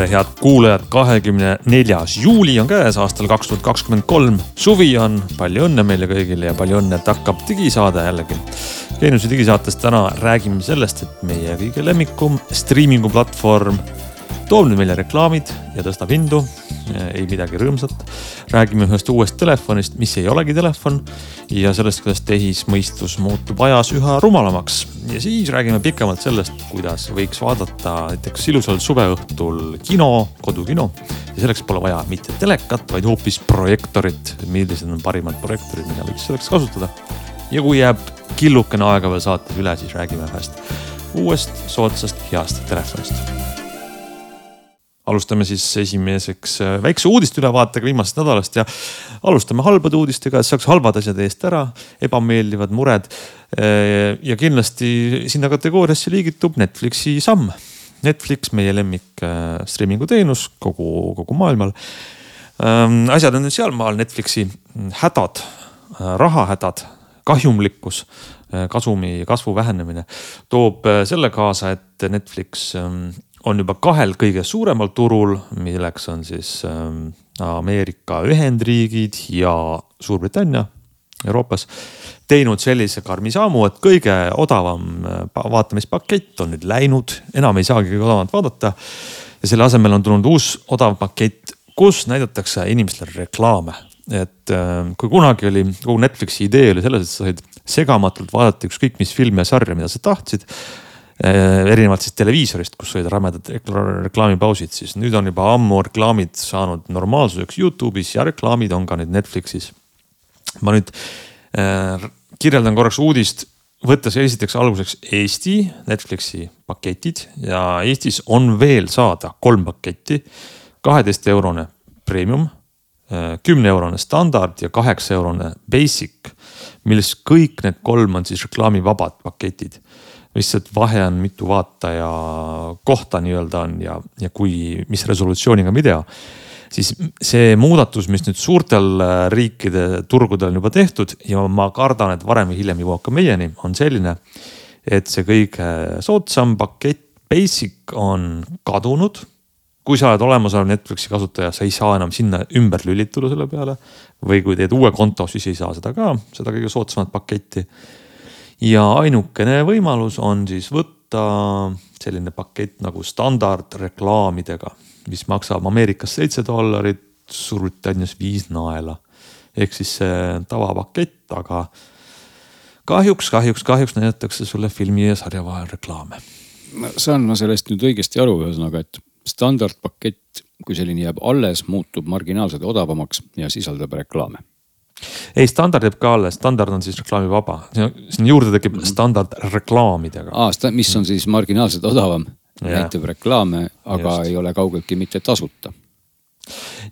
tere, head kuulajad, kahekümne neljas juuli on käes aastal kaks tuhat kakskümmend kolm. suvi on, palju õnne meile kõigile ja palju õnne, et hakkab digisaade jällegi. Geeniuse digisaates täna räägime sellest, et meie kõige lemmikum striimingu platvorm toob nüüd meile reklaamid ja tõstab hindu. ei midagi rõõmsat. räägime ühest uuest telefonist, mis ei olegi telefon ja sellest, kuidas tehismõistus muutub ajas üha rumalamaks. ja siis räägime pikemalt sellest, kuidas võiks vaadata näiteks ilusal suveõhtul kino, kodukino. ja selleks pole vaja mitte telekat, vaid hoopis projektorit. millised on parimad projektorid, mida võiks selleks kasutada. ja kui jääb killukene aega veel saates üle, siis räägime ühest uuest soodsast heast telefonist alustame siis esimeseks äh, väikse uudiste ülevaatega viimasest nädalast ja alustame halbade uudistega, et saaks halvad asjad eest ära, ebameeldivad mured. Äh, ja kindlasti sinna kategooriasse liigitub Netflixi samm. Netflix, meie lemmik äh, streaming'u teenus kogu, kogu maailmal. Ähm, asjad on nüüd sealmaal Netflixi hädad, rahahädad, kahjumlikkus kasumi kasvu vähenemine toob selle kaasa, et Netflix ähm, on juba kahel kõige suuremal turul, milleks on siis ähm, Ameerika Ühendriigid ja Suurbritannia Euroopas teinud sellise karmi sammu, et kõige odavam äh, vaatamispakett on nüüd läinud, enam ei saagi kõige odavamat vaadata. ja selle asemel on tulnud uus odav pakett, kus näidatakse inimestele reklaame. et äh, kui kunagi oli, kogu Netflixi idee oli selles, et sa said segamatult vaadata ükskõik mis filmi ja sarja, mida sa tahtsid erinevalt siis televiisorist, kus olid rämedad reklaamipausid, siis nüüd on juba ammu reklaamid saanud normaalsuseks Youtube'is ja reklaamid on ka nüüd Netflixis. ma nüüd äh, kirjeldan korraks uudist, võttes esiteks alguseks Eesti Netflixi paketid ja Eestis on veel saada kolm paketti. kaheteist eurone premium, äh, kümne eurone standard ja kaheksa eurone basic, millest kõik need kolm on siis reklaamivabad paketid lihtsalt vahe on, mitu vaataja kohta nii-öelda on ja, ja kui, mis resolutsiooniga video. siis see muudatus, mis nüüd suurtel äh, riikide turgudel on juba tehtud ja ma kardan, et varem või hiljem jõuab ka meieni, on selline. et see kõige soodsam pakett, basic on kadunud. kui sa oled olemasolev Netflixi kasutaja, sa ei saa enam sinna ümber lülituda selle peale. või kui teed uue konto, siis ei saa seda ka, seda kõige soodsamat paketti ja ainukene võimalus on siis võtta selline pakett nagu standardreklaamidega, mis maksab Ameerikas seitse dollarit, Suurbritannias viis naela. ehk siis see tavapakett, aga kahjuks, kahjuks, kahjuks näidatakse sulle filmi ja sarja vahel reklaame. saan ma sellest nüüd õigesti aru, ühesõnaga, et standardpakett, kui selline jääb alles, muutub marginaalselt odavamaks ja sisaldab reklaame ei, standard jääb ka alles, standard on siis reklaamivaba, sinna juurde tekib -hmm. standard reklaamidega. aa, mis on siis marginaalselt odavam, näitab reklaame, aga Just. ei ole kaugeltki mitte tasuta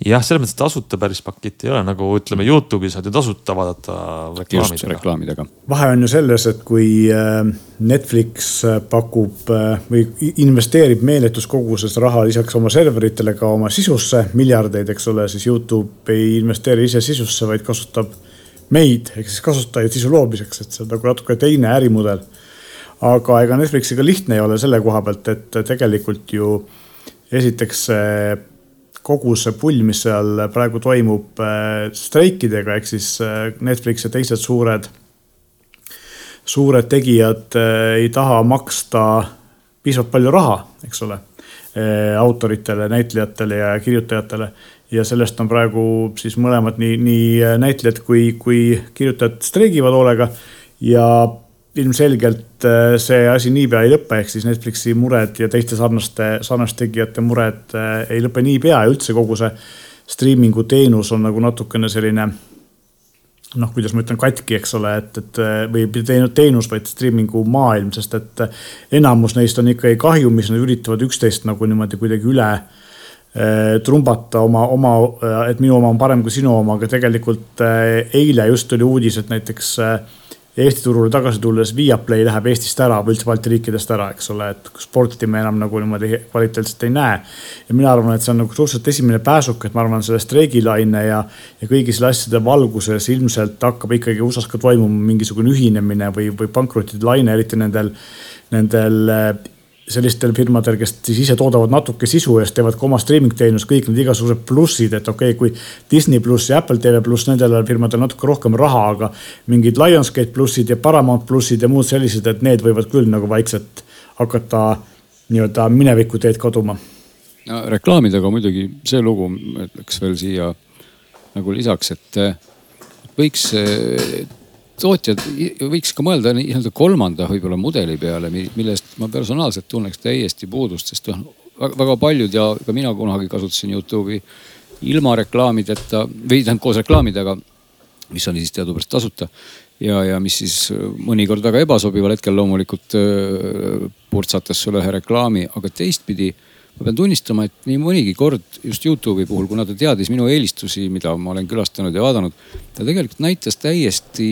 jah, selles mõttes tasuta päris pakett ei ole, nagu ütleme Youtube'i saad ju tasuta vaadata reklaamidega. reklaamidega. vahe on ju selles, et kui äh, Netflix äh, pakub äh, või investeerib meeletus koguses raha lisaks oma serveritele ka oma sisusse, miljardeid, eks ole, siis Youtube ei investeeri ise sisusse, vaid kasutab meid ehk siis kasutajaid sisu loomiseks, et see on nagu natuke teine ärimudel. aga ega Netflixiga lihtne ei ole selle koha pealt, et tegelikult ju esiteks kogu see pull, mis seal praegu toimub äh, streikidega, ehk siis äh, Netflix ja teised suured, suured tegijad äh, ei taha maksta piisavalt palju raha, eks ole, autoritele, näitlejatele ja kirjutajatele. ja sellest on praegu siis mõlemad, nii, nii näitlejad kui, kui kirjutajad streigivad hoolega ja ilmselgelt äh, see asi niipea ei lõpe, ehk siis Netflixi mured ja teiste sarnaste, sarnaste tegijate mured äh, ei lõpe niipea ja üldse. Kogu see striimingu teenus on nagu natukene selline noh, kuidas ma ütlen, katki, eks ole, et, et äh, või teenus, vaid striimingu maailm, sest et enamus neist on ikkagi kahjumis, nad üritavad üksteist nagu niimoodi kuidagi üle trumbata oma, oma, et minu oma on parem kui sinu oma, aga tegelikult eile just tuli uudis, et näiteks Eesti turule tagasi tulles Viaplay läheb Eestist ära või üldse Balti riikidest ära, eks ole, et sporti me enam nagu niimoodi kvaliteetselt ei näe. ja mina arvan, et see on nagu suhteliselt esimene pääsuk, et ma arvan, selle streigilaine ja, ja kõigi selle asjade valguses ilmselt hakkab ikkagi USA-s ka toimuma mingisugune ühinemine või, või pankrotide laine, eriti nendel, nendel sellistel firmadel, kes siis ise toodavad natuke sisu ja siis teevad ka oma streaming teenust, kõik need igasugused plussid, et okei okay,, kui Disney pluss ja Apple TV pluss, nendel firmadel natuke rohkem raha, aga mingid Lionsgate plussid ja Paramount plussid ja muud sellised, et need võivad küll nagu vaikselt hakata nii-öelda mineviku teed kaduma. no reklaamidega muidugi see lugu, ütleks veel siia nagu lisaks, et võiks tootjad võiks ka mõelda nii-öelda kolmanda võib-olla mudeli peale, millest ma personaalselt tunneks täiesti puudust, sest noh väga paljud ja ka mina kunagi kasutasin Youtube'i ilma reklaamideta või tähendab koos reklaamidega, mis oli siis teadupärast tasuta ja, ja mis siis mõnikord väga ebasobival hetkel loomulikult purtsatas sulle ühe reklaami, aga teistpidi ma pean tunnistama, et nii mõnigi kord just Youtube'i puhul, kuna ta teadis minu eelistusi, mida ma olen külastanud ja vaadanud, ta tegelikult näitas täiesti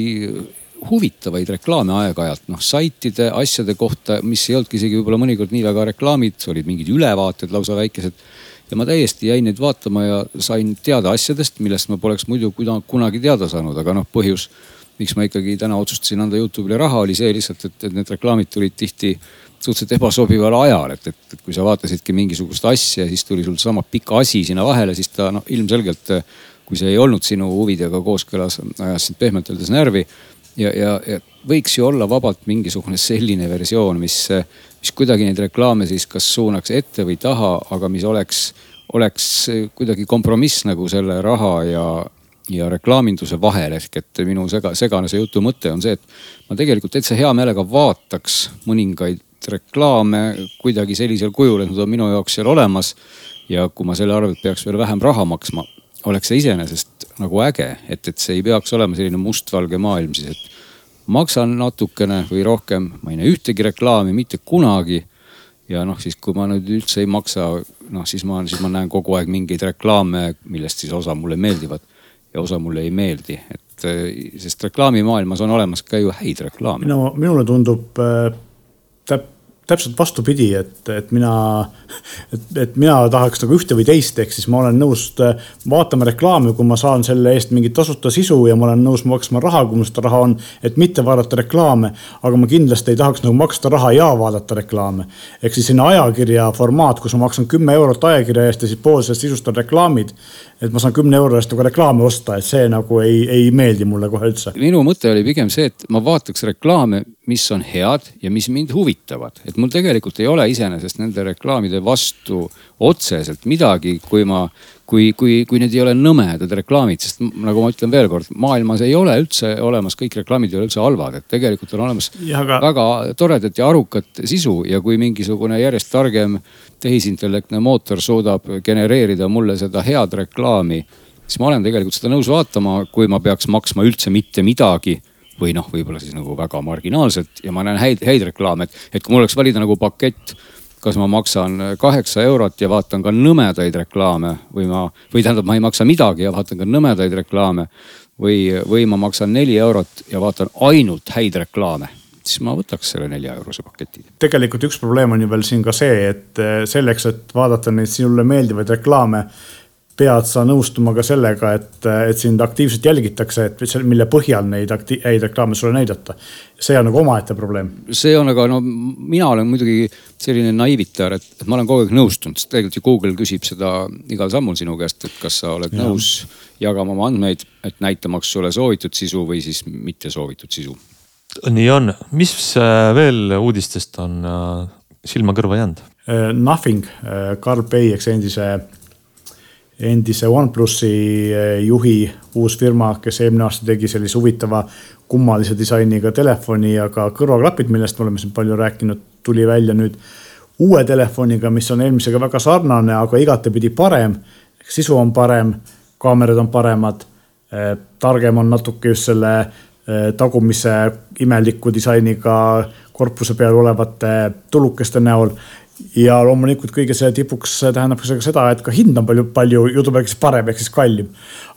huvitavaid reklaame aeg-ajalt, noh saitide, asjade kohta, mis ei olnudki isegi võib-olla mõnikord nii väga reklaamid, olid mingid ülevaated lausa väikesed. ja ma täiesti jäin neid vaatama ja sain teada asjadest, millest ma poleks muidu kunagi teada saanud, aga noh, põhjus, miks ma ikkagi täna otsustasin anda Youtube'ile raha, oli see lihtsalt, et, need reklaamid tulid tihti suhteliselt ebasobival ajal, et, et, et kui sa vaatasidki mingisugust asja, siis tuli sul sama pikk asi sinna vahele, siis ta noh, ilmselgelt kui see ei olnud sinu huvidega kooskõlas, ajas sind pehmelt öeldes närvi. ja, ja, ja võiks ju olla vabalt mingisugune selline versioon, mis, mis kuidagi neid reklaame siis kas suunaks ette või taha, aga mis oleks, oleks kuidagi kompromiss nagu selle raha ja, ja reklaaminduse vahel ehk et minu sega, segane see jutu mõte on see, et ma tegelikult täitsa hea meelega vaataks mõningaid reklaame kuidagi sellisel kujul, et nad on minu jaoks seal olemas. ja kui ma selle arvelt peaks veel vähem raha maksma, oleks see iseenesest nagu äge, et, et see ei peaks olema selline mustvalge maailm siis, et maksan natukene või rohkem, ma ei näe ühtegi reklaami mitte kunagi. ja noh, siis kui ma nüüd üldse ei maksa, noh siis ma, siis ma näen kogu aeg mingeid reklaame, millest siis osa mulle meeldivad ja osa mulle ei meeldi, et sest reklaamimaailmas on olemas ka ju häid reklaame. no minule tundub äh, täp-, täpselt vastupidi, et, et mina, et, et mina tahaks nagu ühte või teist, ehk siis ma olen nõus vaatama reklaami, kui ma saan selle eest mingit tasuta sisu ja ma olen nõus maksma raha, kui mul seda raha on, et mitte vaadata reklaame. aga ma kindlasti ei tahaks nagu maksta raha ja vaadata reklaame. ehk siis selline ajakirja formaat, kus ma maksan kümme eurot ajakirja eest ja siis pool sellest sisust on reklaamid et ma saan kümne euro eest nagu reklaame osta, et see nagu ei, ei meeldi mulle kohe üldse. minu mõte oli pigem see, et ma vaataks reklaame, mis on head ja mis mind huvitavad, et mul tegelikult ei ole iseenesest nende reklaamide vastu otseselt midagi, kui ma kui, kui, kui need ei ole nõmedad reklaamid, sest nagu ma ütlen veelkord, maailmas ei ole üldse olemas, kõik reklaamid ei ole üldse halvad, et tegelikult on olemas ja, aga... väga toredat ja arukat sisu ja kui mingisugune järjest targem tehisintellektne mootor suudab genereerida mulle seda head reklaami, siis ma olen tegelikult seda nõus vaatama, kui ma peaks maksma üldse mitte midagi või noh, võib-olla siis nagu väga marginaalselt ja ma näen häid, häid reklaame, et, et kui mul oleks valida nagu pakett kas ma maksan kaheksa eurot ja vaatan ka nõmedaid reklaame või ma, või tähendab, ma ei maksa midagi ja vaatan ka nõmedaid reklaame. või, või ma maksan neli eurot ja vaatan ainult häid reklaame siis ma võtaks selle nelja eurose paketi. tegelikult üks probleem on ju veel siin ka see, et selleks, et vaadata neid sinule meeldivaid reklaame pead sa nõustuma ka sellega, et, et sind aktiivselt jälgitakse, et mille põhjal neid häid reklaame sulle näidata. see on nagu omaette probleem. see on, aga no mina olen muidugi selline naivitar, et, et ma olen kogu aeg nõustunud, sest tegelikult ju Google küsib seda igal sammul sinu käest, et kas sa oled ja. nõus jagama oma andmeid, et näitamaks sulle soovitud sisu või siis mitte soovitud sisu. nii on, mis äh, veel uudistest on äh, silma-kõrva jäänud? Uh, nothing, Carl Pei, eks endise endise OnePlusi eh, juhi uus firma, kes eelmine aasta tegi sellise huvitava kummalise disainiga telefoni ja ka kõrvaklapid, millest me oleme siin palju rääkinud, tuli välja nüüd uue telefoniga, mis on eelmisega väga sarnane, aga igatepidi parem. sisu on parem, kaamerad on paremad, eh, targem on natuke just selle eh, tagumise imeliku disainiga korpuse peal olevate tulukeste näol ja loomulikult kõige selle tipuks tähendab see ka seda, et ka hind on palju, palju jutumärkides parem ehk siis kallim.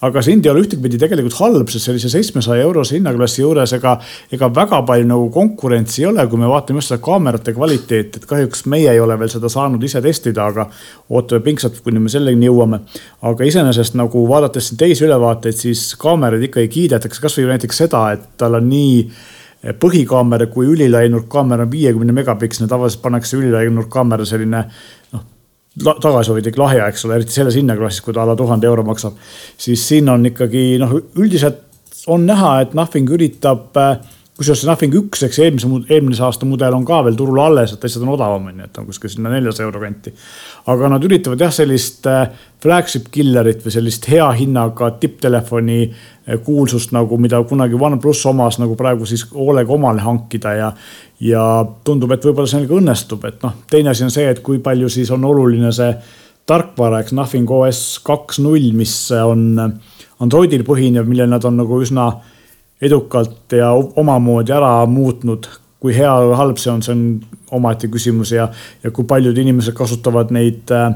aga see hind ei ole ühtepidi tegelikult halb, sest sellise seitsmesaja eurose hinnaklassi juures ega, ega väga palju nagu konkurentsi ei ole, kui me vaatame just seda kaamerate kvaliteeti, et kahjuks meie ei ole veel seda saanud ise testida, aga ootame pingsalt, kuni me selleni jõuame. aga iseenesest nagu vaadates teisi ülevaateid, siis kaameraid ikkagi kiidetakse, kasvõi näiteks seda, et tal on nii põhikaamera kui ülilaienurkkaamera on viiekümne megapiksline, tavaliselt pannakse ülilaienurkkaamera selline noh tagasihoidlik lahja, eks ole, eriti selles hinnaklassis, kui ta alla tuhande euro maksab. siis siin on ikkagi noh, üldiselt on näha, et Nothing üritab äh, kusjuures Nothing üks, eks eelmise, eelmise aasta mudel on ka veel turul alles, et asjad on odavam, on ju, et on kuskil sinna neljasaja euro kanti. aga nad üritavad jah, sellist äh, flagship killer'it või sellist hea hinnaga tipptelefoni äh, kuulsust nagu, mida kunagi OnePlus omas, nagu praegu siis hoolega omale hankida ja. ja tundub, et võib-olla see ka õnnestub, et noh, teine asi on see, et kui palju siis on oluline see tarkvara, eks Nothing OS kaks null, mis on Androidil põhinev, mille nad on nagu üsna edukalt ja omamoodi ära muutnud. kui hea või halb see on, see on omaette küsimus ja, ja kui paljud inimesed kasutavad neid äh,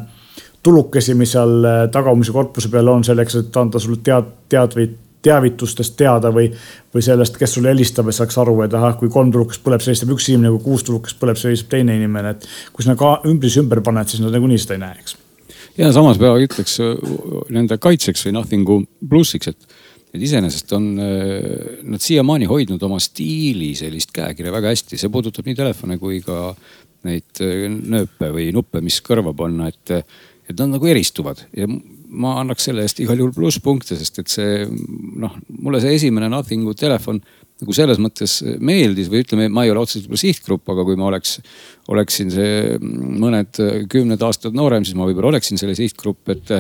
tulukesi, mis seal äh, tagamise korpuse peal on selleks, et anda sulle tead, teadvit, teavitustest teada või, või sellest, kes sulle helistab, et saaks aru, et ahah, kui kolm tulukest põleb, siis helistab üks inimene, kui kuus tulukest põleb, siis helistab teine inimene, et kui sa ka ümbris ümber paned, siis nad nagunii seda ei näe, eks. ja samas ma ütleks äh, nende kaitseks või Nothingu plussiks, et et iseenesest on äh, nad siiamaani hoidnud oma stiili sellist käekirja väga hästi, see puudutab nii telefone kui ka neid äh, nööpe või nuppe, mis kõrva panna, et, et nad nagu eristuvad. Ja ma annaks selle eest igal juhul plusspunkte, sest et see noh, mulle see esimene Nothingu telefon nagu selles mõttes meeldis või ütleme, ma ei ole otseselt võib-olla sihtgrupp, aga kui ma oleks, oleksin see mõned kümned aastad noorem, siis ma võib-olla oleksin selle sihtgrupp, et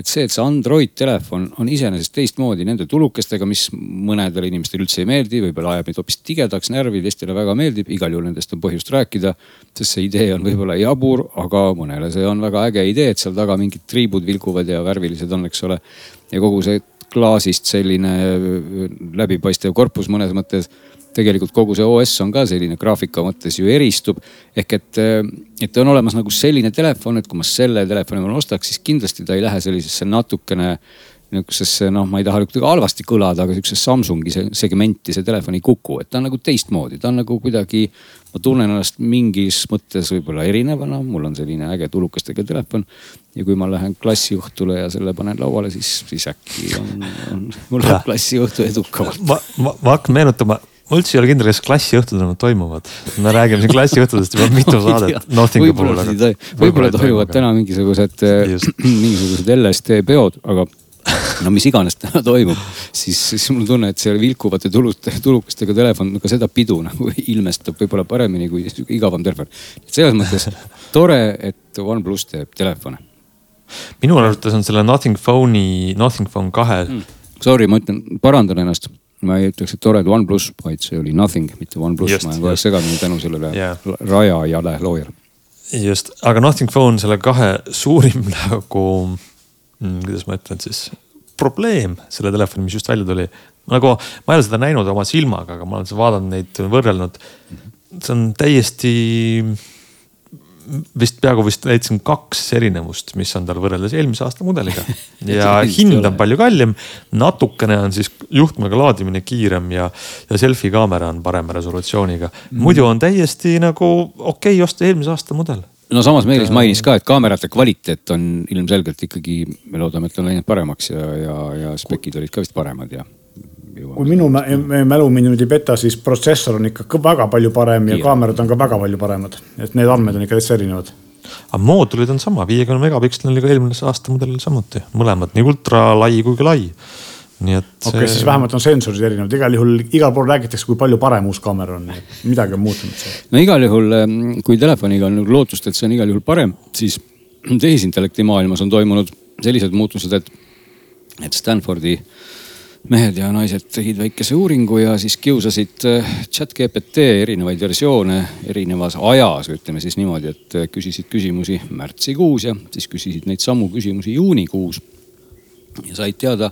et see, et see Android telefon on iseenesest teistmoodi nende tulukestega, mis mõnedele inimestele üldse ei meeldi, võib-olla ajab neid hoopis tigedaks närvi, teistele väga meeldib, igal juhul nendest on põhjust rääkida. sest see idee on võib-olla jabur, aga mõnele see on väga äge idee, et seal taga mingid triibud vilguvad ja värvilised on, eks ole. ja kogu see klaasist selline läbipaistev korpus mõnes mõttes tegelikult kogu see OS on ka selline graafika mõttes ju eristub. ehk et, et on olemas nagu selline telefon, et kui ma selle telefoni mulle ostaks, siis kindlasti ta ei lähe sellisesse natukene nihukesesse noh, ma ei taha kuidagi halvasti kõlada, aga sihukesesse Samsungi segmenti see telefon ei kuku, et ta on nagu teistmoodi, ta on nagu kuidagi. ma tunnen ennast mingis mõttes võib-olla erinevana, mul on selline äge tulukestega telefon. ja kui ma lähen klassiõhtule ja selle panen lauale, siis, siis äkki on, on mul läheb klassiõhtu edukamalt. ma, ma, ma hakkan meenutama ma üldse ei ole kindel, kas klassiõhtud enam toimuvad. me räägime siin klassiõhtudest juba mitu saadet võib-olla, võib-olla toimuvad täna mingisugused, mingisugused LSD peod, aga no mis iganes täna toimub, siis, siis mul on tunne, et see vilkuvate tulute, tulukestega telefon ka seda pidu nagu ilmestab võib-olla paremini kui igavam telefon. selles mõttes tore, et OnePlus teeb telefone. minu arvates on selle Nothing Phone'i, Nothing Phone kahe mm.. Sorry, ma ütlen, parandan ennast ma ei ütleks, et tore, et OnePlus, vaid see oli Nothing, mitte OnePlus, ma olen kogu aeg segamini tänu sellele yeah. Raja jale loojale. just, aga Nothing Phone selle kahe suurim nagu, mm, kuidas ma ütlen siis, probleem selle telefoni, mis just välja tuli. nagu ma ei ole seda näinud oma silmaga, aga ma olen vaadanud neid, võrrelnud. see on täiesti vist peaaegu vist leidsin kaks erinevust, mis on tal võrreldes eelmise aasta mudeliga. ja hind on palju kallim, natukene on siis juhtmega laadimine kiirem ja, ja selfie kaamera on parema resolutsiooniga. muidu on täiesti nagu okei okay, osta eelmise aasta mudel no samas Meelis mainis ka, et kaamerate kvaliteet on ilmselgelt ikkagi, me loodame, et on läinud paremaks ja, ja, ja spekid olid ka vist paremad ja kui minu mälu mind nüüd ei peta, siis protsessor on ikka väga palju parem ja, ja kaamerad on ka väga palju paremad. et need andmed on ikka täitsa erinevad. aga moodulid on sama, viiekümne megapiksel oli ka eelmise aasta mudelil samuti, mõlemad nii ultra lai kui ka lai nii et. okei okay, see..., siis vähemalt on sensorid erinevad, igal juhul igal pool räägitakse, kui palju parem uus kaamera on, midagi on muutunud. no igal juhul, kui telefoniga on nagu lootust, et see on igal juhul parem, siis tehisintellekti maailmas on toimunud sellised muutused, et, et Stanfordi äh, mehed ja naised tegid väikese uuringu ja siis kiusasid äh, chat GPT erinevaid versioone erinevas ajas, ütleme siis niimoodi, et äh, küsisid küsimusi märtsikuus ja siis küsisid neid samu küsimusi juunikuus. ja said teada,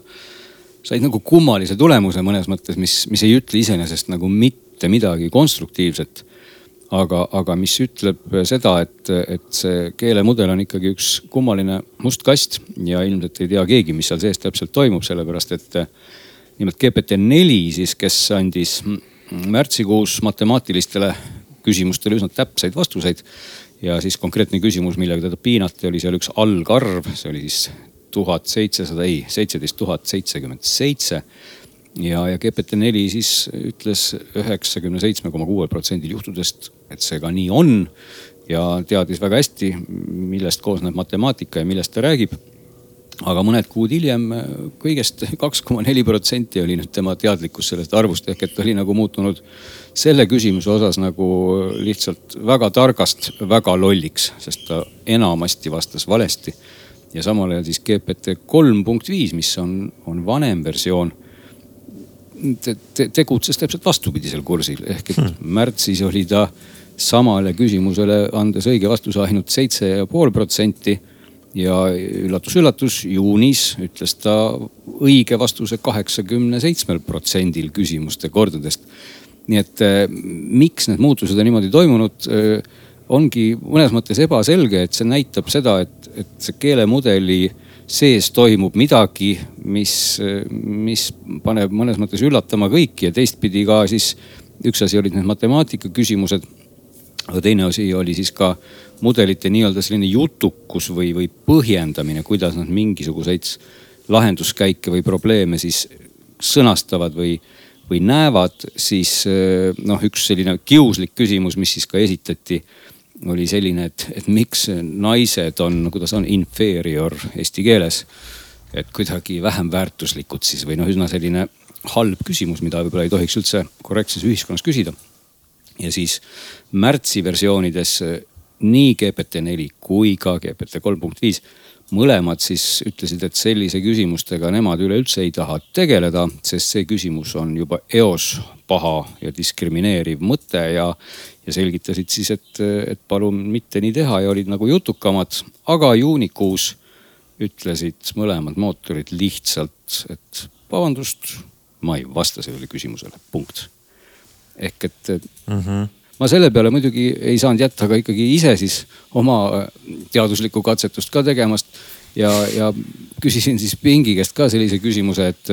said nagu kummalise tulemuse mõnes mõttes, mis, mis ei ütle iseenesest nagu mitte midagi konstruktiivset aga, aga mis ütleb seda, et, et see keelemudel on ikkagi üks kummaline must kast ja ilmselt ei tea keegi, mis seal sees täpselt toimub, sellepärast et nimelt GPT-4 siis, kes andis märtsikuus matemaatilistele küsimustele üsna täpseid vastuseid. ja siis konkreetne küsimus, millega teda piinati, oli seal üks algarv, see oli siis tuhat seitsesada, ei, seitseteist tuhat seitsekümmend seitse. ja, ja GPT-4 siis ütles üheksakümne seitsme koma kuuel protsendil juhtudest, et see ka nii on. ja teadis väga hästi, millest koosneb matemaatika ja millest ta räägib. aga mõned kuud hiljem kõigest kaks koma neli protsenti oli nüüd tema teadlikkus sellest arvust ehk et oli nagu muutunud selle küsimuse osas nagu lihtsalt väga targast väga lolliks, sest ta enamasti vastas valesti. Ja samal ajal siis GPT kolm punkt viis, mis on, on vanem versioon te, te, tegutses täpselt vastupidisel kursil ehk et hmm. märtsis oli ta samale küsimusele andes õige vastuse ainult seitse ja pool protsenti. ja üllatus-üllatus, juunis ütles ta õige vastuse kaheksakümne seitsmel protsendil küsimuste kordadest. nii et eh, miks need muutused on niimoodi toimunud eh,, ongi mõnes mõttes ebaselge, et see näitab seda, et, et see keelemudeli sees toimub midagi, mis, mis paneb mõnes mõttes üllatama kõiki ja teistpidi ka siis üks asi olid need matemaatika küsimused. aga teine asi oli siis ka mudelite nii-öelda selline jutukus või, või põhjendamine, kuidas nad mingisuguseid lahenduskäike või probleeme siis sõnastavad või, või näevad, siis noh, üks selline kiuslik küsimus, mis siis ka esitati oli selline, et, et miks naised on, kuidas on inferior eesti keeles. et kuidagi vähem väärtuslikud siis või noh, üsna selline halb küsimus, mida võib-olla ei tohiks üldse korrektses ühiskonnas küsida. ja siis märtsi versioonides nii GPT-4 kui ka GPT kolm punkt viis mõlemad siis ütlesid, et sellise küsimustega nemad üleüldse ei taha tegeleda, sest see küsimus on juba eos paha ja diskrimineeriv mõte ja, ja selgitasid siis, et, et palun mitte nii teha ja olid nagu jutukamad. aga juunikuus ütlesid mõlemad mootorid lihtsalt, et vabandust, ma ei vasta sellele küsimusele, punkt. ehk et mm -hmm. ma selle peale muidugi ei saanud jätta ka ikkagi ise siis oma teaduslikku katsetust ka tegemast ja, ja küsisin siis Pingi käest ka sellise küsimuse, et,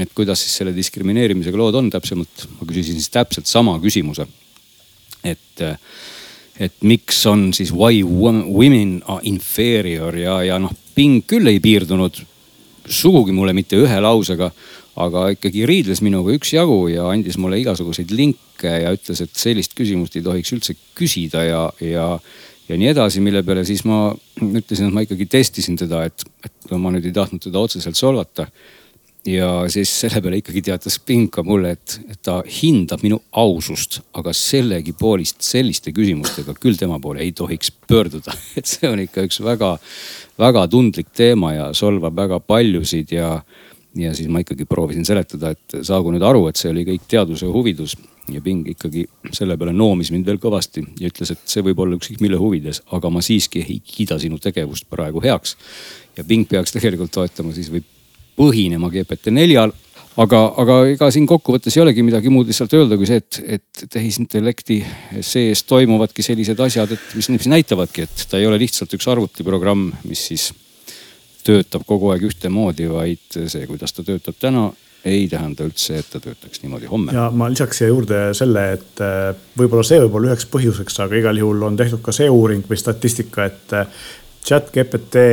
et kuidas siis selle diskrimineerimisega lood on täpsemalt. ma küsisin siis täpselt sama küsimuse. et, et miks on siis why women are inferior ja, ja noh, Ping küll ei piirdunud sugugi mulle mitte ühe lausega, aga ikkagi riidles minuga üksjagu ja andis mulle igasuguseid linke ja ütles, et sellist küsimust ei tohiks üldse küsida ja, ja ja nii edasi, mille peale siis ma ütlesin, et ma ikkagi testisin teda, et, et ma nüüd ei tahtnud teda otseselt solvata. ja siis selle peale ikkagi teatas Pinka mulle, et, et ta hindab minu ausust, aga sellegipoolist selliste küsimustega küll tema poole ei tohiks pöörduda. et see on ikka üks väga-väga tundlik teema ja solvab väga paljusid ja ja siis ma ikkagi proovisin seletada, et saagu nüüd aru, et see oli kõik teaduse huvidus ja Ping ikkagi selle peale noomis mind veel kõvasti ja ütles, et see võib olla ükskõik mille huvides, aga ma siiski ei kiida sinu tegevust praegu heaks. ja Ping peaks tegelikult toetama siis või põhinema GPT-4-l. aga, aga ega siin kokkuvõttes ei olegi midagi muud lihtsalt öelda kui see, et, et tehisintellekti sees toimuvadki sellised asjad, et mis, mis näitavadki, et ta ei ole lihtsalt üks arvutiprogramm, mis siis töötab kogu aeg ühtemoodi, vaid see, kuidas ta töötab täna ei tähenda üldse, et ta töötaks niimoodi homme. ja ma lisaks siia juurde selle, et äh, võib-olla see võib olla üheks põhjuseks, aga igal juhul on tehtud ka see uuring või statistika, et äh, chat GPT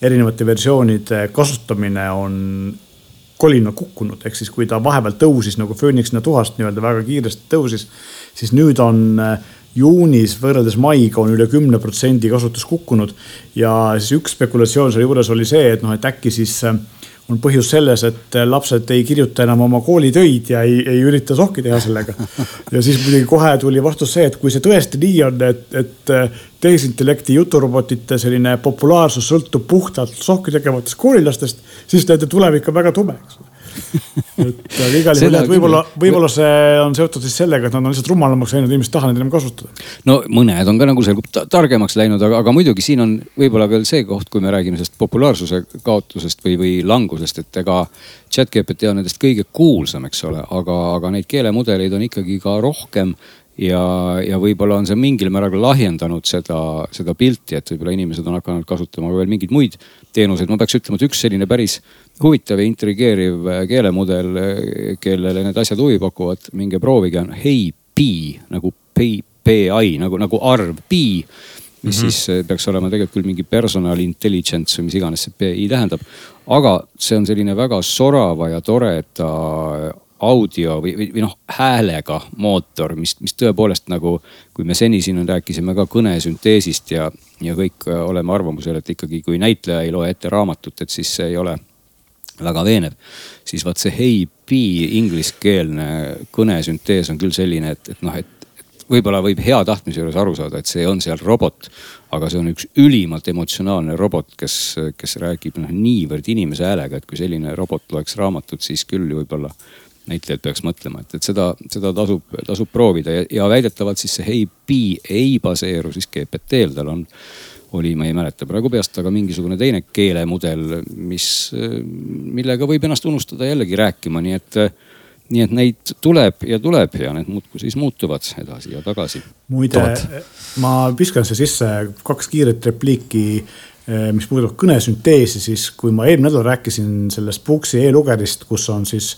erinevate versioonide kasutamine on kolina kukkunud, ehk siis kui ta vahepeal tõusis nagu fööniksina tuhast nii-öelda väga kiiresti tõusis, siis nüüd on äh, juunis võrreldes maiga on üle kümne protsendi kasutus kukkunud. ja siis üks spekulatsioon selle juures oli see, et noh, et äkki siis on põhjus selles, et lapsed ei kirjuta enam oma koolitöid ja ei, ei ürita sohki teha sellega. ja siis muidugi kohe tuli vastus see, et kui see tõesti nii on, et, et tehisintellekti juturobotite selline populaarsus sõltub puhtalt sohki tegevatest koolilastest, siis nende tulevik on väga tume, eks ole et aga igal juhul jah, võib-olla, võib-olla see on seotud siis sellega, et nad on lihtsalt rumalamaks läinud, inimesed ei taha neid enam kasutada. no mõned on ka nagu selgub targemaks läinud, aga, aga muidugi siin on võib-olla veel see koht, kui me räägime sellest populaarsuse kaotusest või, või langusest, et ega chat-GPT on nendest kõige kuulsam, eks ole, aga, aga neid keelemudeleid on ikkagi ka rohkem ja, ja võib-olla on see mingil määral lahjendanud seda, seda pilti, et võib-olla inimesed on hakanud kasutama veel mingeid muid teenuseid. ma peaks ütlema, et üks selline päris huvitav ja intrigeeriv keelemudel, kellele need asjad huvi pakuvad, minge proovige, on Hey Pi nagu PI nagu, nagu arv pi mis mm -hmm. siis peaks olema tegelikult küll mingi personal intelligence või mis iganes see BI tähendab. aga see on selline väga sorava ja toreda audio või, või, või noh häälega mootor, mis, mis tõepoolest nagu, kui me seni siin rääkisime ka kõnesünteesist ja, ja kõik oleme arvamusel, et ikkagi kui näitleja ei loe ette raamatut, et siis see ei ole väga veenev. siis vaat see Hey B ingliskeelne kõnesüntees on küll selline, et, et noh, et võib-olla võib hea tahtmise juures aru saada, et see on seal robot. aga see on üks ülimalt emotsionaalne robot, kes, kes räägib noh niivõrd inimese häälega, et kui selline robot loeks raamatut, siis küll võib-olla näitlejad peaks mõtlema, et, et seda, seda tasub, tasub proovida ja, ja väidetavalt siis see Hey B ei baseeru siis GPT-l, tal on oli, ma ei mäleta praegu peast, aga mingisugune teine keelemudel, mis, millega võib ennast unustada jällegi rääkima, nii et nii et neid tuleb ja tuleb ja need muudkui siis muutuvad edasi ja tagasi. muide, ma viskan siia sisse kaks kiiret repliiki, mis puudutab kõnesünteesi, siis kui ma eelmine nädal rääkisin sellest Booksi e-lugerist, kus on siis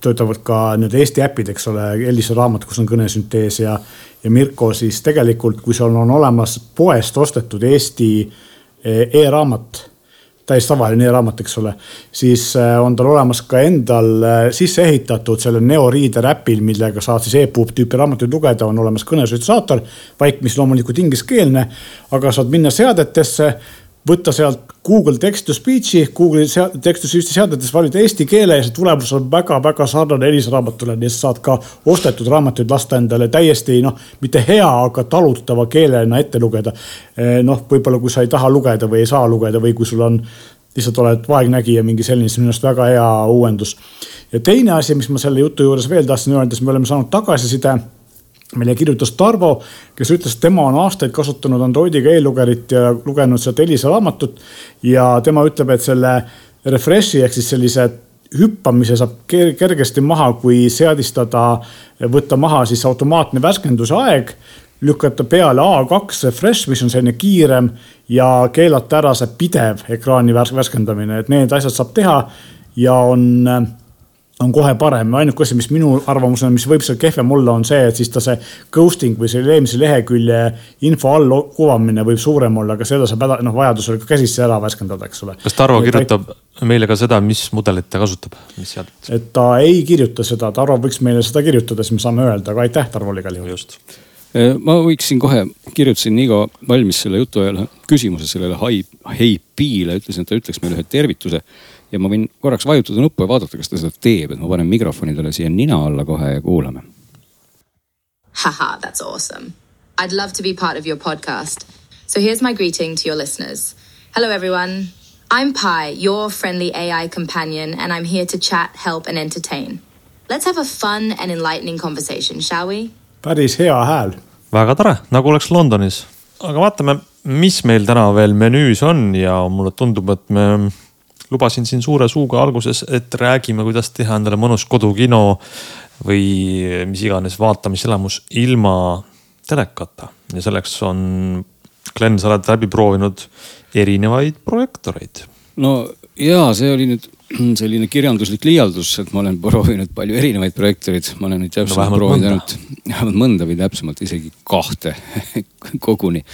töötavad ka nii-öelda Eesti äpid, eks ole, Elisa raamat, kus on kõnesüntees ja, ja Mirko, siis tegelikult, kui sul on olemas poest ostetud Eesti eh, e-raamat, täiesti tavaline e-raamat, eks ole, siis eh, on tal olemas ka endal sisse ehitatud selle Neo Reader äpil, millega saad siis e-puub tüüpi raamatuid lugeda, on olemas kõnesütsaator, vaik, mis loomulikult ingliskeelne, aga saad minna seadetesse võtta sealt Google text to speech'i, Google'i text to speech'i seadetes valida eesti keele ja see tulemus on väga-väga sarnane helisraamatule, nii et saad ka ostetud raamatuid lasta endale täiesti noh, mitte hea, aga talutava keelena ette lugeda. Eh, noh, võib-olla kui sa ei taha lugeda või ei saa lugeda või kui sul on, lihtsalt oled vaegnägija, mingi selline, see on minu arust väga hea uuendus. ja teine asi, mis ma selle jutu juures veel tahtsin öelda, siis me oleme saanud tagasiside meile kirjutas Tarvo, kes ütles, et tema on aastaid kasutanud Androidiga e-lugerit ja lugenud sealt Elisa raamatut. ja tema ütleb, et selle refresh'i ehk siis sellise hüppamise saab kergesti maha, kui seadistada, võtta maha siis automaatne värskenduse aeg. lükata peale A2 refresh, mis on selline kiirem ja keelata ära see pidev ekraani värskendamine, et need asjad saab teha ja on on kohe parem. ainuke asi, mis minu arvamus on, mis võib seal kehvem olla, on see, et siis ta see ghosting või selle eelmise lehekülje info all kuvamine võib suurem olla, aga seda saab häda, noh, vajadusel ka käsitsi ära värskendada, eks ole. kas Tarvo kirjutab ta... meile ka seda, mis mudelit ta kasutab, mis seadet? et ta ei kirjuta seda, Tarvo võiks meile seda kirjutada, siis me saame öelda, aga aitäh Tarvole igal juhul. just äh, ma võiksin kohe, kirjutasin Nigo valmis selle jutu ajal küsimuse sellele Hei P-le, ütlesin, et ta ütleks meile ühe tervituse ja ma võin korraks vajutada nuppu ja vaadata, kas ta seda teeb, et ma panen mikrofoni talle siia nina alla kohe ja kuulame. Haha, that's awesome. I'd love to be part of your podcast. So here's my greeting to your listeners. Hello, everyone. I'm Pi, your friendly AI companion, and I'm here to chat, help, and entertain. Let's have a fun and enlightening conversation, shall we? päris hea hääl. väga tore, nagu oleks Londonis. aga vaatame, mis meil täna veel menüüs on ja mulle tundub, et me lubasin siin suure suuga alguses, et räägime, kuidas teha endale mõnus kodukino või mis iganes vaatamiselamus ilma telekata. ja selleks on, Glen, sa oled läbi proovinud erinevaid projektoreid. no ja see oli nüüd selline kirjanduslik liialdus, et ma olen proovinud palju erinevaid projektoreid, ma olen neid täpsemalt no, proovinud ainult, vähemalt mõnda või täpsemalt isegi kahte koguni.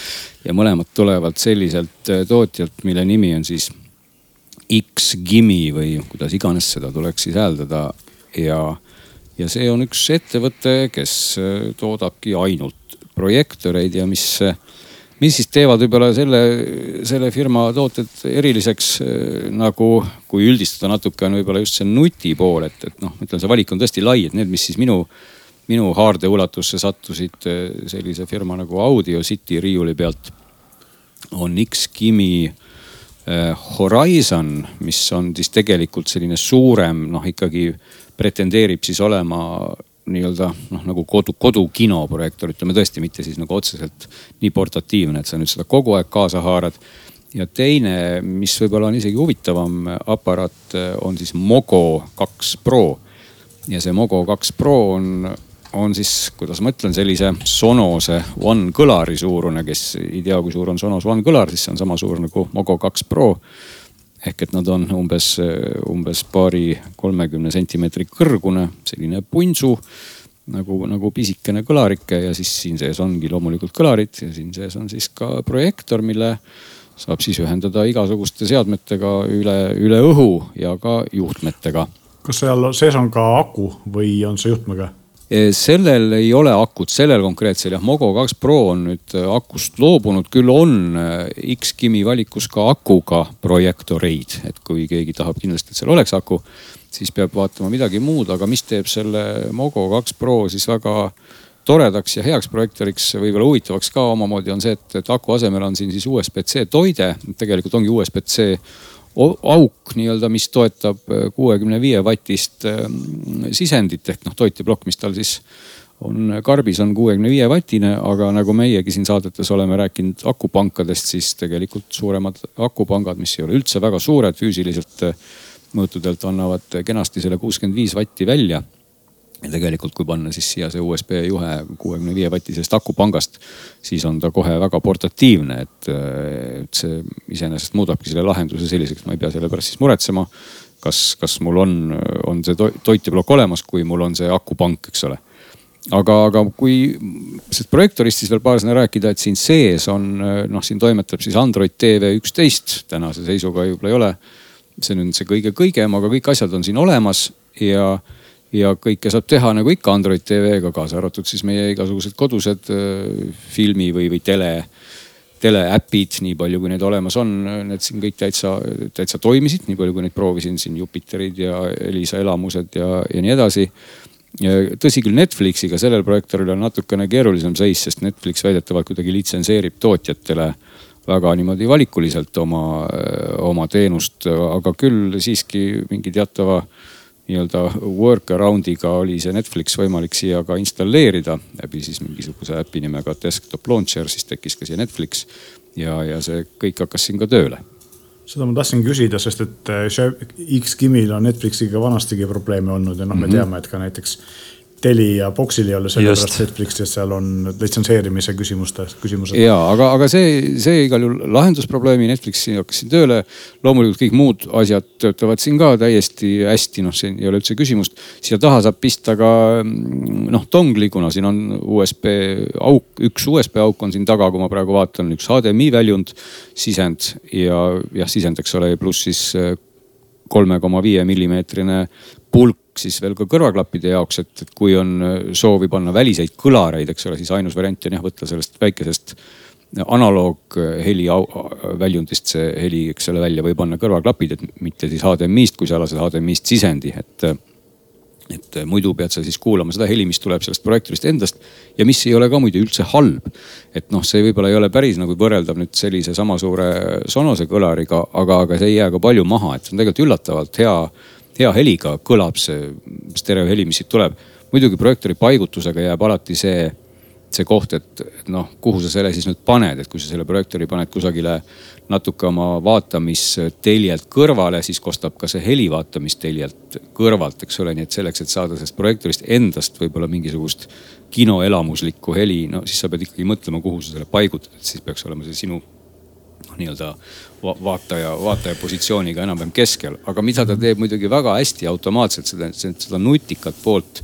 ja mõlemad tulevad selliselt tootjalt, mille nimi on siis X-Gimi või kuidas iganes seda tuleks siis hääldada. Ja, ja see on üks ettevõte, kes äh, toodabki ainult projektoreid ja mis, mis siis teevad võib-olla selle, selle firma tooted eriliseks äh, nagu, kui üldistada natuke, on võib-olla just see nuti pool, et, et noh, ütleme, see valik on tõesti lai, et need, mis siis minu minu haardeulatusse sattusid äh, sellise firma nagu Audio City riiuli pealt, on X-Kimi Äh, Horizon, mis on siis tegelikult selline suurem, noh ikkagi pretendeerib siis olema nii-öelda noh, nagu kodu, kodukino projektor, ütleme tõesti mitte siis nagu otseselt nii portatiivne, et sa nüüd seda kogu aeg kaasa haarad. ja teine, mis võib-olla on isegi huvitavam aparaat, on siis Mogo kaks Pro. ja see Mogo kaks Pro on on siis, kuidas ma ütlen, sellise Sonose One kõlari suurune, kes ei tea, kui suur on Sonos One kõlar, siis see on sama suur nagu Mogo kaks Pro. ehk et nad on umbes, umbes paari kolmekümne sentimeetri kõrgune, selline punsu. nagu, nagu pisikene kõlarike ja siis siin sees ongi loomulikult kõlarid ja siin sees on siis ka projektor, mille saab siis ühendada igasuguste seadmetega üle, üle õhu ja ka juhtmetega. kas seal sees on ka aku või on see juhtmega? Eh, sellel ei ole akut, sellel konkreetsel jah, Mogo kaks Pro on nüüd eh, akust loobunud, küll on eh, X-Kimi valikus ka akuga projektoreid, et kui keegi tahab kindlasti, et seal oleks aku, siis peab vaatama midagi muud, aga mis teeb selle Mogo kaks Pro siis väga toredaks ja heaks projektoriks, võib-olla huvitavaks ka omamoodi on see, et, et aku asemel on siin siis USB-C toide, tegelikult ongi USB-C auk nii-öelda, mis toetab äh, kuuekümne viie vatist ähm, sisendit ehk noh toiteplokk, mis tal siis on karbis, on kuuekümne viie vatine, aga nagu meiegi siin saadetes oleme rääkinud akupankadest, siis tegelikult suuremad akupangad, mis ei ole üldse väga suured füüsiliselt äh, mõõtudelt, annavad kenasti selle kuuskümmend viis vatti välja ja tegelikult, kui panna siis siia see USB juhe kuuekümne viie vatisest akupangast, siis on ta kohe väga portatiivne, et, et see iseenesest muudabki selle lahenduse selliseks, ma ei pea selle pärast siis muretsema. kas, kas mul on, on see toiteplokk olemas, kui mul on see akupank, eks ole. aga, aga kui sellest projektorist siis veel paar sõna rääkida, et siin sees on noh, siin toimetab siis Android TV üksteist, tänase seisuga võib-olla ei ole. see nüüd see kõige kõigem, aga kõik asjad on siin olemas ja ja kõike saab teha nagu ikka Android TV-ga, kaasa arvatud siis meie igasugused kodused äh, filmi või, või tele, teleäpid, nii palju kui neid olemas on, need siin kõik täitsa, täitsa toimisid, nii palju kui neid proovisin siin Jupiterid ja Elisa elamused ja, ja nii edasi. tõsi küll, Netflixiga sellel projektoril on natukene keerulisem seis, sest Netflix väidetavalt kuidagi litsenseerib tootjatele väga niimoodi valikuliselt oma, oma teenust, aga küll siiski mingi teatava nii-öelda workaround'iga oli see Netflix võimalik siia ka installeerida läbi siis mingisuguse äpi nimega Desktop Launcher, siis tekkis ka siia Netflix ja, ja see kõik hakkas siin ka tööle seda ma tahtsin küsida, sest et X-Kimil on Netflixiga vanastigi probleeme olnud ja noh, me mm -hmm. teame, et ka näiteks Teli ja Boxil ei ole sellepärast Netflixi, et seal on litsenseerimise küsimuste, küsimused. ja aga, aga see, see igal juhul lahendus probleemi, Netflixi hakkas siin tööle. loomulikult kõik muud asjad töötavad siin ka täiesti hästi, noh, siin ei ole üldse küsimust. siia taha saab pista ka mm, noh, dongli, kuna siin on USB auk, üks USB auk on siin taga, kui ma praegu vaatan, üks HDMI väljund, sisend ja jah, sisend, eks ole, pluss siis kolme koma viie millimeetrine pulk siis veel ka kõrvaklappide jaoks, et, et kui on äh, soovi panna väliseid kõlareid, eks ole, siis ainus variant on jah, võtta sellest väikesest analoogheli väljundist see heli, eks ole, välja või panna kõrvaklapid, et mitte siis HDMI-st, kui sa lased HDMI-st sisendi, et et muidu pead sa siis kuulama seda heli, mis tuleb sellest projektorist endast ja mis ei ole ka muidu üldse halb. et noh, see võib-olla ei ole päris nagu võrreldav nüüd sellise sama suure Sonose kõlariga, aga, aga see ei jää ka palju maha, et see on tegelikult üllatavalt hea hea heliga kõlab see stereoheli, mis siit tuleb. muidugi projektori paigutusega jääb alati see, see koht, et noh, kuhu sa selle siis nüüd paned, et kui sa selle projektori paned kusagile natuke oma vaatamisteljelt kõrvale, siis kostab ka see heli vaatamisteljelt kõrvalt, eks ole, nii et selleks, et saada sellest projektorist endast võib-olla mingisugust kinoelamuslikku heli, no siis sa pead ikkagi mõtlema, kuhu sa selle paigutad, et siis peaks olema see sinu nii-öelda vaataja, vaataja positsiooniga enam-vähem keskel. aga mida ta teeb muidugi väga hästi automaatselt, seda, seda nutikat poolt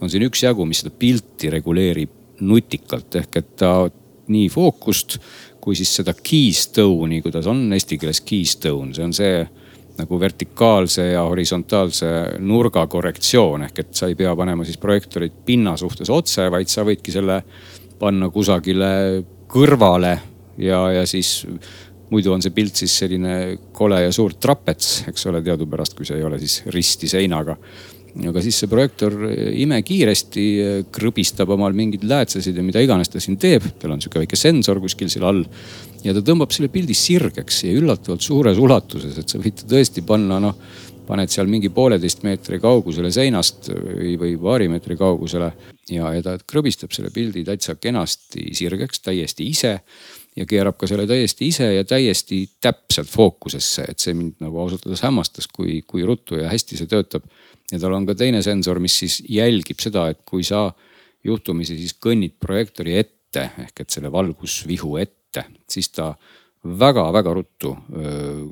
on siin üksjagu, mis seda pilti reguleerib nutikalt ehk et ta nii fookust kui siis seda keystone'i, kuidas on eesti keeles keystone, see on see nagu vertikaalse ja horisontaalse nurga korrektsioon ehk et sa ei pea panema siis projektorit pinna suhtes otse, vaid sa võidki selle panna kusagile kõrvale ja, ja siis muidu on see pilt siis selline kole ja suur trapets, eks ole, teadupärast, kui see ei ole siis risti seinaga. aga siis see projektor imekiiresti krõbistab omal mingeid läätsesid ja mida iganes ta siin teeb, tal on sihuke väike sensor kuskil seal all. ja ta tõmbab selle pildi sirgeks ja üllatavalt suures ulatuses, et sa võid tõesti panna noh paned seal mingi pooleteist meetri kaugusele seinast või, või paari meetri kaugusele ja, ja ta krõbistab selle pildi täitsa kenasti sirgeks täiesti ise ja keerab ka selle täiesti ise ja täiesti täpselt fookusesse, et see mind nagu ausalt öeldes hämmastas, kui, kui ruttu ja hästi see töötab. ja tal on ka teine sensor, mis siis jälgib seda, et kui sa juhtumisi siis kõnnid projektori ette ehk et selle valgusvihu ette, siis ta väga-väga ruttu öö,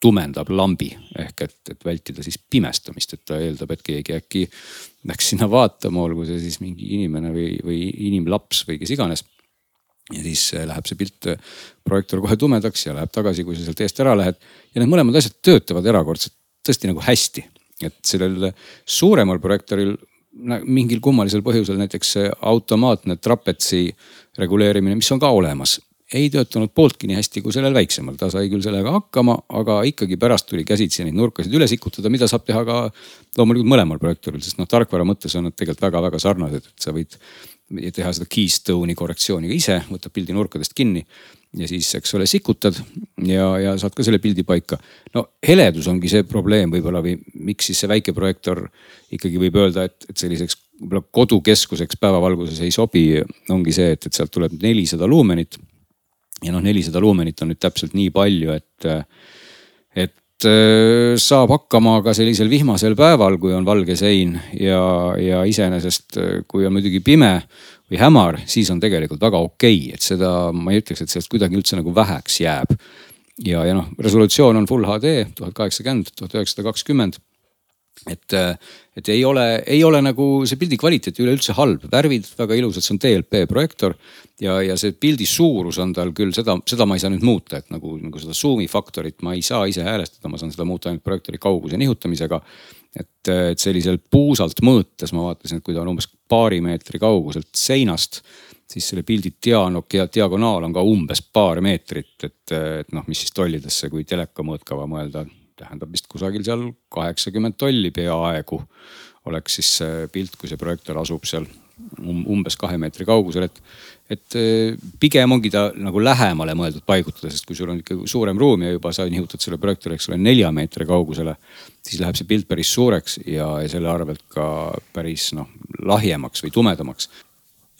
tumendab lambi ehk et, et vältida siis pimestamist, et ta eeldab, et keegi äkki läks sinna vaatama, olgu see siis mingi inimene või, või inimlaps või kes iganes. Ja siis äh, läheb see pilt, äh, projektoor kohe tumedaks ja läheb tagasi, kui sa sealt eest ära lähed. ja need mõlemad asjad töötavad erakordselt tõesti nagu hästi, et sellel suuremal projektooril mingil kummalisel põhjusel näiteks automaatne trapetsi reguleerimine, mis on ka olemas ei töötanud pooltki nii hästi kui sellel väiksemal, ta sai küll sellega hakkama, aga ikkagi pärast tuli käsitsi neid nurkasid üle sikutada, mida saab teha ka loomulikult mõlemal projektooril, sest noh, tarkvara mõttes on nad tegelikult väga-väga sarnased, et sa võid teha seda keystone'i korrektsiooni ka ise, võtad pildi nurkadest kinni ja siis, eks ole, sikutad ja, ja saad ka selle pildi paika. no heledus ongi see probleem võib-olla või miks siis see väike projektor ikkagi võib öelda, et, et selliseks võib-olla kodukeskuseks päevavalguses ei sobi, ongi see, et, et sealt tuleb nelisada luumenit ja noh, nelisada luumenit on nüüd täpselt nii palju, et, et saab hakkama ka sellisel vihmasel päeval, kui on valge sein ja, ja iseenesest, kui on muidugi pime või hämar, siis on tegelikult väga okei okay., et seda ma ei ütleks, et sellest kuidagi üldse nagu väheks jääb. ja, ja noh, resolutsioon on full HD tuhat kaheksakümmend, tuhat üheksasada kakskümmend et, et ei ole, ei ole nagu see pildi kvaliteet üleüldse halb, värvid väga ilusad, see on DLP projektor. ja, ja see pildi suurus on tal küll seda, seda ma ei saa nüüd muuta, et nagu, nagu seda zoom'i faktorit ma ei saa ise häälestada, ma saan seda muuta ainult projektori kauguse nihutamisega. et, et selliselt puusalt mõõtes ma vaatasin, et kui ta on umbes paari meetri kauguselt seinast siis selle pildi diano-, diagonaal on ka umbes paar meetrit, et, et noh, mis siis tollidesse, kui teleka mõõtkava mõelda tähendab vist kusagil seal kaheksakümmend tolli peaaegu oleks siis see pilt, kui see projektor asub seal um, umbes kahe meetri kaugusel, et, et eh, pigem ongi ta nagu lähemale mõeldud paigutada, sest kui sul on ikka suurem ruum ja juba sa nihutad selle projektori, eks ole, nelja meetri kaugusele, siis läheb see pilt päris suureks ja, ja selle arvelt ka päris noh lahjemaks või tumedamaks.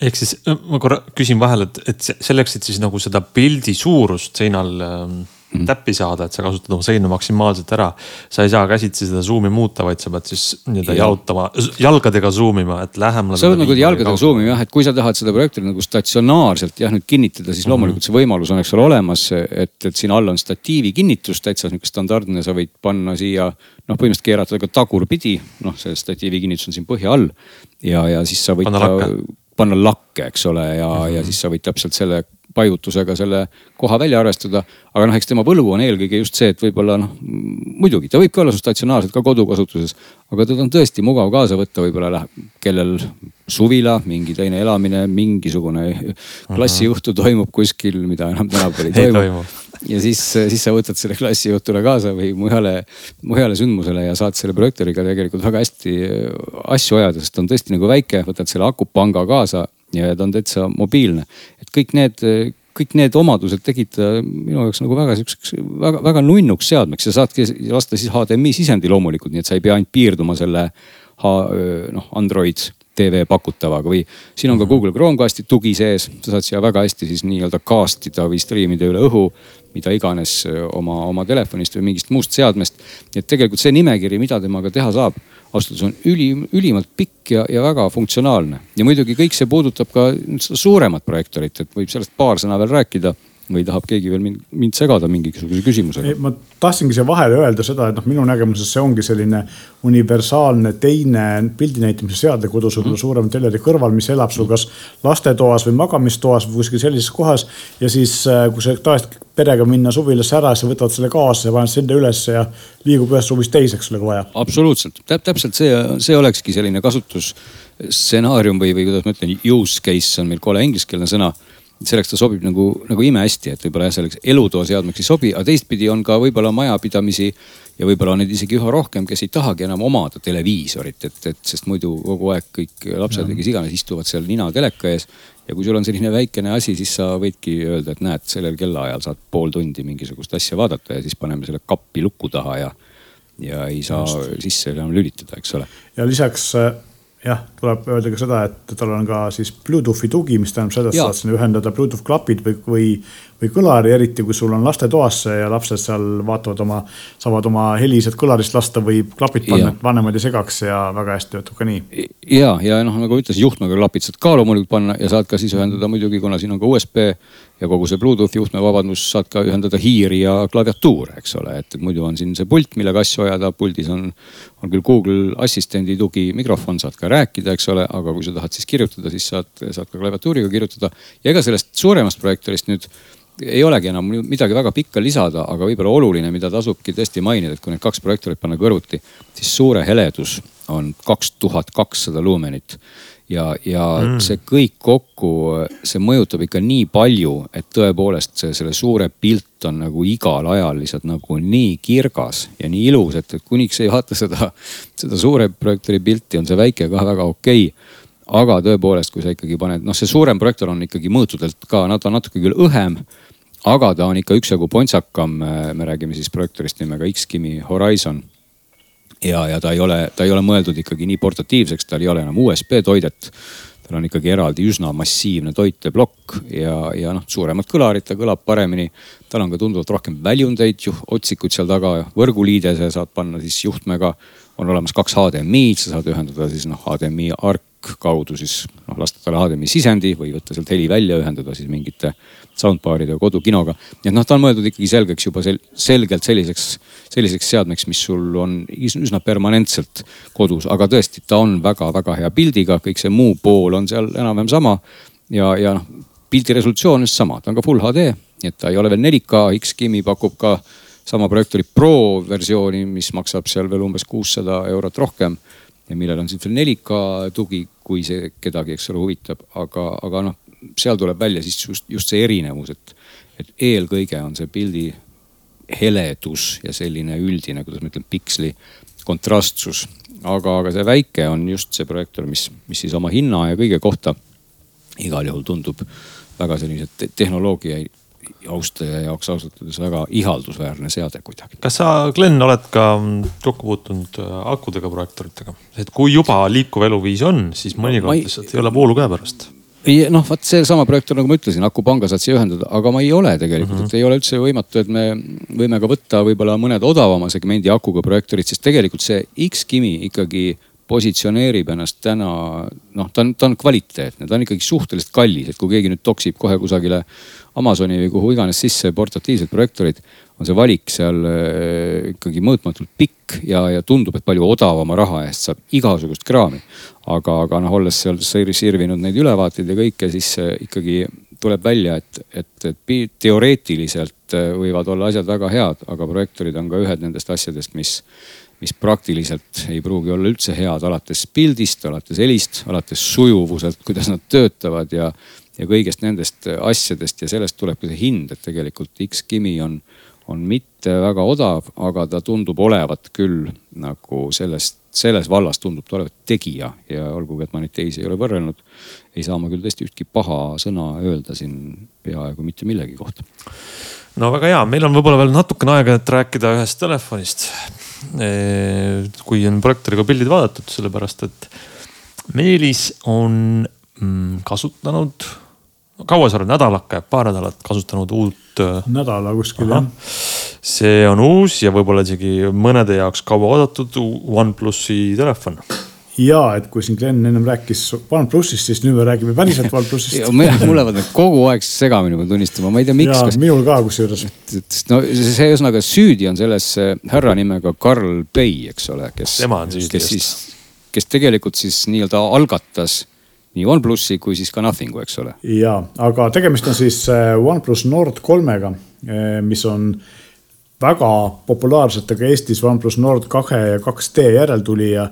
Ehk siis ma korra küsin vahele, et, et selleks, et siis nagu seda pildi suurust seinal ähm mm. täppi saada, et sa kasutad oma seina maksimaalselt ära. sa ei saa käsitsi seda zoom'i muuta, vaid sa pead siis nii-öelda jalutama, jalgadega zoom ima, et lähemale. sa pead nagu jalgadega zoom ima jah, et kui sa tahad seda projekti nagu statsionaarselt jah nüüd kinnitada, siis -hmm. loomulikult see võimalus on, eks ole, olemas. et, et siin all on statiivi kinnitus, täitsa nihuke standardne, sa võid panna siia noh, põhimõtteliselt keerata ka tagurpidi, noh, see statiivi kinnitus on siin põhja all. ja, ja siis sa võid panna lakke, panna lakke, eks ole, ja mm, -hmm. ja siis sa võid täpselt selle paigutusega selle koha välja arvestada. aga noh, eks tema võlu on eelkõige just see, et võib-olla noh, muidugi ta võib ka olla sul statsionaarselt ka kodukasutuses, aga teda on tõesti mugav kaasa võtta, võib-olla läheb, kellel suvila, mingi teine elamine, mingisugune klassijuhtu toimub kuskil, mida enam tänapäeval ei toimu, toimu ja siis, siis sa võtad selle klassijuhtule kaasa või mujale, mujale sündmusele ja saad selle projektooriga tegelikult väga hästi asju ajada, sest ta on tõesti nagu väike, võtad selle akupanga kaasa ja ta on täitsa mobiilne. Et kõik need, kõik need omadused tegid ta minu jaoks nagu väga siukseks väga, väga nunnuks seadmeks ja saadki lasta siis HDMI sisendi loomulikult, nii et sa ei pea ainult piirduma selle noh Android TV pakutavaga või siin on ka mhm. Google Chromecasti tugi sees, sa saad siia väga hästi siis nii-öelda cast ida või striimida üle õhu mida iganes oma, oma telefonist või mingist muust seadmest. et tegelikult see nimekiri, mida temaga teha saab, ausalt öeldes on ülim, ülimalt pikk ja, ja väga funktsionaalne. ja muidugi kõik see puudutab ka seda suuremat projektorit, et võib sellest paar sõna veel rääkida või tahab keegi veel mind, mind segada mingisuguse küsimusega? ma tahtsingi siia vahele öelda seda, et noh, minu nägemuses see ongi selline universaalne teine pildi näitamise seade kodus võib-olla mm. suurema teleri kõrval, mis elab sul kas lastetoas või magamistoas või kuskil sellises kohas. ja siis, äh, kui sa tahad perega minna suvilasse ära, siis sa võtad selle kaasa ja paned selle ülesse ja liigub ühest suvist teise, eks ole, kui vaja. absoluutselt Täp, täpselt see, see olekski selline kasutusstsenaarium või, või kuidas ma ütlen, use case on meil kole ingliskeelne sõna selleks ta sobib nagu, nagu imehästi, et võib-olla jah, selleks elutoa seadmeks ei sobi, aga teistpidi on ka võib-olla majapidamisi ja võib-olla neid isegi üha rohkem, kes ei tahagi enam omada televiisorit, et, et sest muidu kogu aeg kõik lapsed või kes iganes istuvad seal nina teleka ees. ja kui sul on selline väikene asi, siis sa võidki öelda, et näed, sellel kellaajal saad pool tundi mingisugust asja vaadata ja siis paneme selle kappi luku taha ja, ja ei saa Just. sisse enam lülitada, eks ole. ja lisaks jah, tuleb öelda ka seda, et tal on ka siis Bluetoothi tugi, mis tähendab seda, et saad sinna ühendada Bluetooth klapid või, või, või kõlari, eriti kui sul on lastetoas see ja lapsed seal vaatavad oma, saavad oma heli sealt kõlarist lasta või klapid panna, et vanemad ei segaks ja väga hästi töötab ka nii. ja, ja noh, nagu ütlesin, juhtmega klapid saad ka loomulikult panna ja saad ka siis ühendada muidugi, kuna siin on ka USB ja kogu see Bluetoothi juhtme vabandus, saad ka ühendada hiiri ja klaviatuure, eks ole, et muidu on siin see pult, millega asju ajada, puldis on, on küll Google Assistendi tugi mikrofon, saad ka rääkida, eks ole, aga kui sa tahad siis kirjutada, siis saad, saad ka klaviatuuriga kirjutada. ja ega sellest suuremast projektorist nüüd ei olegi enam midagi väga pikka lisada, aga võib-olla oluline, mida tasubki tõesti mainida, et kui need kaks projektorit panna kõrvuti, siis suure heledus on kaks tuhat kakssada luumenit ja, ja mm. see kõik kokku, see mõjutab ikka nii palju, et tõepoolest see, selle suure pilt on nagu igal ajal lihtsalt nagu nii kirgas ja nii ilus, et, kuniks ei vaata seda, seda suure projektori pilti, on see väike ka väga okei okay. aga tõepoolest, kui sa ikkagi paned, noh, see suurem projektor on ikkagi mõõtudelt ka, on natuke küll õhem aga ta on ikka üksjagu pontsakam, me räägime siis projektorist nimega X-Kimi Horizon ja, ja ta ei ole, ta ei ole mõeldud ikkagi nii portatiivseks, tal ei ole enam USB toidet. tal on ikkagi eraldi üsna massiivne toiteplokk ja, ja noh, suuremad kõlarid, ta kõlab paremini. tal on ka tunduvalt rohkem väljundeid, otsikuid seal taga, võrguliidese saad panna siis juhtmega. on olemas kaks HDMI-d, sa saad ühendada siis noh HDMI ARC kaudu siis noh lasta talle HDMI sisendi või võtta sealt heli välja, ühendada siis mingite soundbar'ide kodukinoga. nii et noh, ta on mõeldud ikkagi selgeks juba sel, selgelt selliseks, selliseks seadmeks, mis sul on üsna permanentselt kodus, aga tõesti, ta on väga-väga hea pildiga, kõik see muu pool on seal enam-vähem sama. ja, ja noh, pildi resolutsioon on just sama, ta on ka full HD, nii et ta ei ole veel 4K, X-Kimi pakub ka sama projektori Pro versiooni, mis maksab seal veel umbes kuussada eurot rohkem ja millel on 4K tugi, kui see kedagi, eks ole, huvitab, aga, aga noh, seal tuleb välja siis just, just see erinevus, et, et eelkõige on see pildi heledus ja selline üldine, kuidas ma ütlen, piksli kontrastsus. aga, aga see väike on just see projektor, mis, mis siis oma hinna ja kõige kohta igal juhul tundub väga sellise tehnoloogia austaja jaoks ausalt öeldes väga ihaldusväärne seade kuidagi. kas sa, Glen, oled ka kokku puutunud äh, akudega projektoritega, et kui juba liikuv eluviis on, siis mõnikord lihtsalt ei ole voolu käepärast ei noh, vot seesama projektor, nagu ma ütlesin, akupanga saad siia ühendada, aga ma ei ole tegelikult mm, -hmm. et ei ole üldse võimatu, et me võime ka võtta võib-olla mõned odavama segmendi akuga projektorid, sest tegelikult see X-Kimi ikkagi positsioneerib ennast täna, noh, ta on, ta on kvaliteetne, ta on ikkagi suhteliselt kallis, et kui keegi nüüd toksib kohe kusagile Amazoni või kuhu iganes sisse portatiivsed projektorid, on see valik seal äh, ikkagi mõõtmatult pikk ja, ja tundub, et palju odavama raha eest saab igasugust kraami. aga, aga noh, olles seal sirvinud neid ülevaateid ja kõike, siis äh, ikkagi tuleb välja, et, et, et teoreetiliselt äh, võivad olla asjad väga head, aga projektorid on ka ühed nendest asjadest, mis, mis praktiliselt ei pruugi olla üldse head, alates pildist, alates helist, alates sujuvuselt, kuidas nad töötavad ja, ja kõigest nendest asjadest ja sellest tuleb ka see hind, et tegelikult X-Kimi on on mitte väga odav, aga ta tundub olevat küll nagu sellest, selles vallas tundub ta olevat tegija ja olgugi, et ma neid teisi ei ole võrrelnud, ei saa ma küll tõesti ühtki paha sõna öelda siin peaaegu mitte millegi kohta. no väga hea, meil on võib-olla veel natukene aega, et rääkida ühest telefonist. kui on projektoriga pildid vaadatud, sellepärast et Meelis on mm, kasutanud kaua sa oled, nädalake, paar nädalat kasutanud uut? Äh, nädala kuskil jah. see on uus ja võib-olla isegi mõnede jaoks kaua oodatud OnePlusi telefon ja et kui siin Glen ennem rääkis OnePlusist, siis nüüd me räägime päriselt OnePlusist mul lähevad need kogu aeg segamini, ma tunnistama, ma ei tea, miks. Kas... minul ka kusjuures. no see ühesõnaga süüdi on selles härra nimega Carl Pei, eks ole, kes. tema on süüdi. kes siis, kes tegelikult siis nii-öelda algatas nii OnePlusi kui siis ka Nothingu, eks ole. ja, aga tegemist on siis äh, OnePlus Nord kolmega, äh, mis on väga populaarsetega Eestis OnePlus Nord kahe ja 2D järeltulija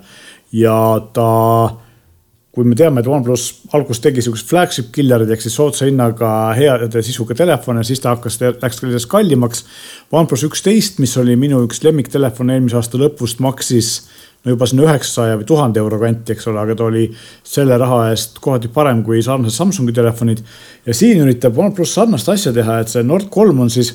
ja ta kui me teame, et OnePlus alguses tegi sihukest flagship killer'id ehk siis soodsa hinnaga heade sisuga telefone, siis ta hakkas, läks sellest kallimaks. OnePlus üksteist, mis oli minu üks lemmiktelefon eelmise aasta lõpust, maksis no juba sinna üheksasaja või tuhande euro kanti, eks ole, aga ta oli selle raha eest kohati parem kui sarnased Samsungi telefonid. ja siin üritab OnePlus sarnast asja teha, et see Nord kolm on siis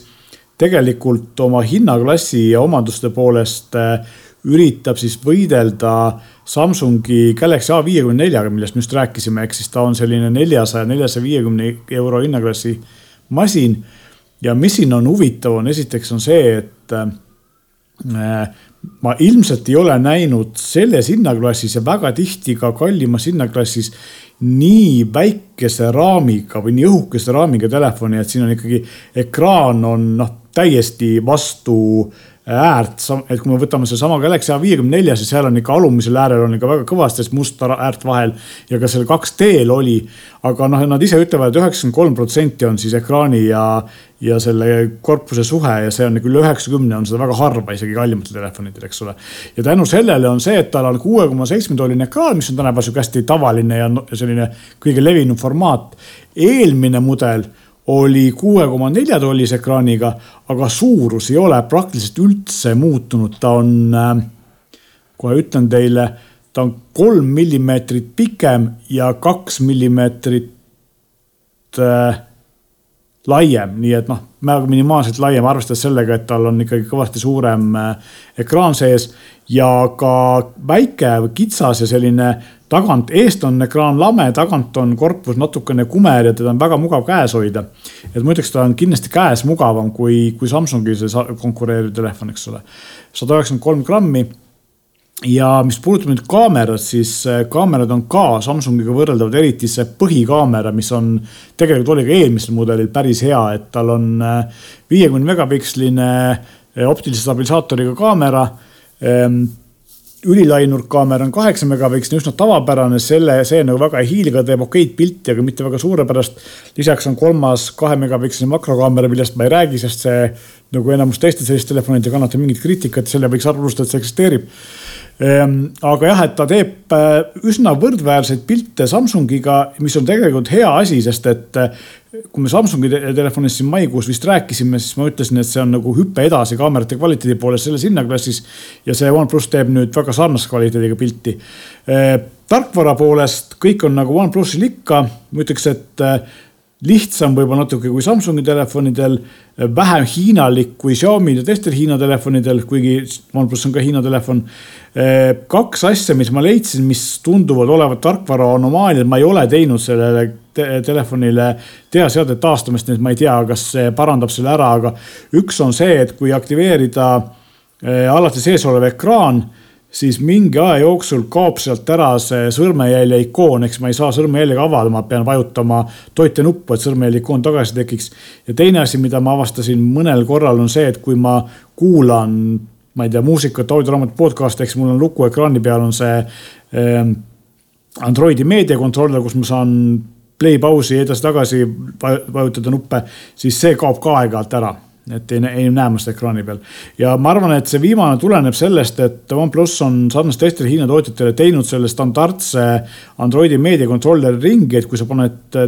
tegelikult oma hinnaklassi ja omaduste poolest äh, üritab siis võidelda Samsungi Galaxy A54-ga, millest me just rääkisime, ehk siis ta on selline neljasaja, neljasaja viiekümne euro hinnaklassi masin. Ja mis siin on huvitav, on esiteks on see, et äh, ma ilmselt ei ole näinud selles hinnaklassis ja väga tihti ka kallimas hinnaklassis nii väikese raamiga või nii õhukese raamiga telefoni, et siin on ikkagi ekraan on noh, täiesti vastu äh, äärt, et kui me võtame sedasama Galaxy A54, siis seal on ikka alumisel äärel on ikka väga kõvasti musta äärt vahel ja ka seal 2D-l oli. aga noh, nad ise ütlevad et, üheksakümmend kolm protsenti on siis ekraani ja, ja selle korpuse suhe ja see on küll üheksakümne on seda väga harva isegi kallimatel telefonidel, eks ole. ja tänu sellele on see, et tal on kuue koma seitsme tolline ekraan, mis on tänapäeval sihuke hästi tavaline ja selline kõige levinum formaat. eelmine mudel oli kuue koma nelja tollise ekraaniga, aga suurus ei ole praktiliselt üldse muutunud, ta on, äh, kohe ütlen teile, ta on kolm millimeetrit pikem ja kaks millimeetrit äh, laiem, nii et noh, väga minimaalselt laiem, arvestades sellega, et tal on ikkagi kõvasti suurem äh, ekraan sees ja ka väike, kitsas ja selline tagant, eest on ekraan lame, tagant on korpus natukene kumer ja teda on väga mugav käes hoida. et ma ütleks, ta on kindlasti käes mugavam kui, kui Samsungi see konkureeriv telefon, eks ole. sada üheksakümmend kolm grammi ja mis puudutab nüüd kaamerat, siis äh, kaamerad on ka Samsungiga võrreldavad, eriti see põhikaamera, mis on tegelikult oli ka eelmisel mudelil päris hea, et tal on äh, viiekümne megapiksline äh, optilise stabilisaatoriga kaamera ehm, ülilainurkkaamera on kaheksa megapiksline, üsna tavapärane, selle, see nagu väga ei hiilga, teeb okeid pilti, aga mitte väga suurepärast. lisaks on kolmas kahe megapiksline makrokaamera, millest ma ei räägi, sest see nagu enamus teiste selliste telefonide ei kannata mingit kriitikat, selle võiks arvustada, et see eksisteerib aga jah, et ta teeb äh, üsna võrdväärseid pilte Samsungiga, mis on tegelikult hea asi, sest et äh, kui me Samsungi telefonist siin maikuus vist rääkisime, siis ma ütlesin, et see on nagu hüpe edasi kaamerate kvaliteedi poolest selles hinnaklassis. ja see OnePlus teeb nüüd väga sarnase kvaliteediga pilti. Ehm, tarkvara poolest kõik on nagu OnePlusil ikka, ma ütleks, et äh, lihtsam võib-olla natuke kui Samsungi telefonidel, vähem hiinalik kui Xiaomi ja teistel Hiina telefonidel, kuigi OnePlus on ka Hiina telefon. kaks asja, mis ma leidsin, mis tunduvad olevat tarkvara anomaaliad, ma ei ole teinud sellele te telefonile teaseadet taastamist, nii et ma ei tea, kas see parandab selle ära, aga üks on see, et kui aktiveerida alati sees olev ekraan siis mingi aja jooksul kaob sealt ära see sõrmejälje ikoon, eks ma ei saa sõrmejäljega avada, ma pean vajutama toitja nuppu, et sõrmejälje ikoon tagasi tekiks. ja teine asi, mida ma avastasin mõnel korral, on see, et kui ma kuulan, ma ei tea, muusikat, audioraamatut, podcast'i, eks mul on luku ekraani peal on see eh, Androidi meediakontroller, kus ma saan play, pausi, edasi-tagasi vajutada nuppe, siis see kaob ka aeg-ajalt ära et ei, ei näe seda ekraani peal. ja ma arvan, et see viimane tuleneb sellest, et OnePlus on sarnaselt teistele Hiina tootjatele teinud selle standardse Androidi meediakontrolleri ringi, et kui sa paned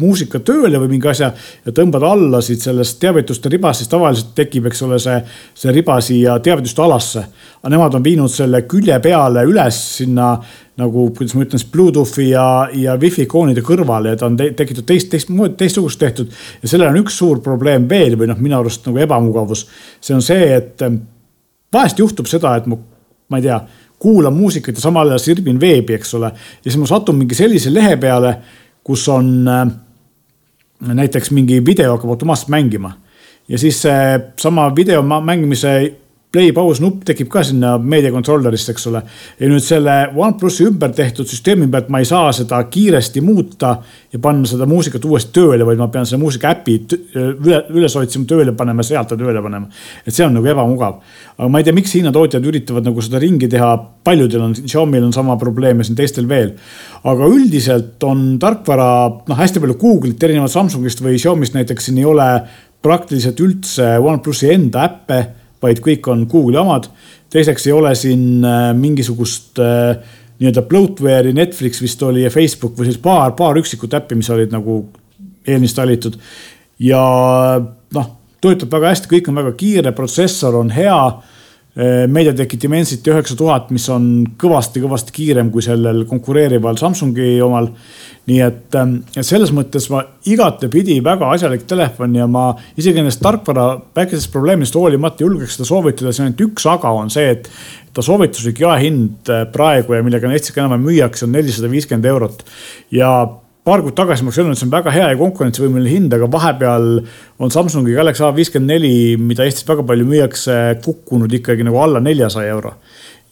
muusika tööle või mingi asja ja tõmbad alla siit sellest teavituste ribast, siis tavaliselt tekib, eks ole, see, see riba siia teavituste alasse. aga nemad on viinud selle külje peale üles sinna nagu, kuidas ma ütlen siis Bluetoothi ja, ja wifi ikoonide kõrvale ja ta on te tekitatud teist, teistmoodi, teistsugust tehtud. ja sellel on üks suur probleem veel või noh, minu arust nagu ebamugavus. see on see, et ähm, vahest juhtub seda, et ma, ma ei tea, kuulan muusikat ja samal ajal sirbin veebi, eks ole. ja siis ma satun mingi sellise lehe peale, kus on äh, näiteks mingi video hakkab automaatselt mängima. Ja siis seesama video mängimise play pause nupp tekib ka sinna meediakontrollerisse, eks ole. ja nüüd selle OnePlusi ümber tehtud süsteemi pealt ma ei saa seda kiiresti muuta ja panna seda muusikat uuesti tööle, vaid ma pean selle muusika äpi üle, üles otsima, tööle panema, sealt ta tööle panema. et see on nagu ebamugav. aga ma ei tea, miks Hiina tootjad üritavad nagu seda ringi teha, paljudel on, Xiaomi'l on sama probleem ja siin teistel veel. aga üldiselt on tarkvara, noh, hästi palju Google'it, erinevalt Samsungist või Xiaomi'st näiteks siin ei ole praktiliselt üldse OnePlusi enda äppe vaid kõik on Google'i omad. teiseks ei ole siin äh, mingisugust äh, nii-öelda bloatware'i, Netflix vist oli ja Facebook või siis paar, paar üksikut äppi, mis olid nagu eelinstallitud. ja noh, töötab väga hästi, kõik on väga kiire, protsessor on hea MediaTeki Dimensity üheksa tuhat, mis on kõvasti-kõvasti kiirem kui sellel konkureerival Samsungi omal nii et ähm, selles mõttes ma igatepidi väga asjalik telefon ja ma isegi nendest tarkvara väikesest probleemist hoolimata julgeks seda soovitada, see on ainult üks aga on see, et ta soovituslik jaehind äh, praegu ja millega Eestis ka enam-vähem müüakse, on nelisada viiskümmend eurot. ja paar kuud tagasi ma oleks öelnud, et see on väga hea ja konkurentsivõimeline hind, aga vahepeal on Samsungi Galaxy A54, mida Eestis väga palju müüakse, kukkunud ikkagi nagu alla neljasaja euro.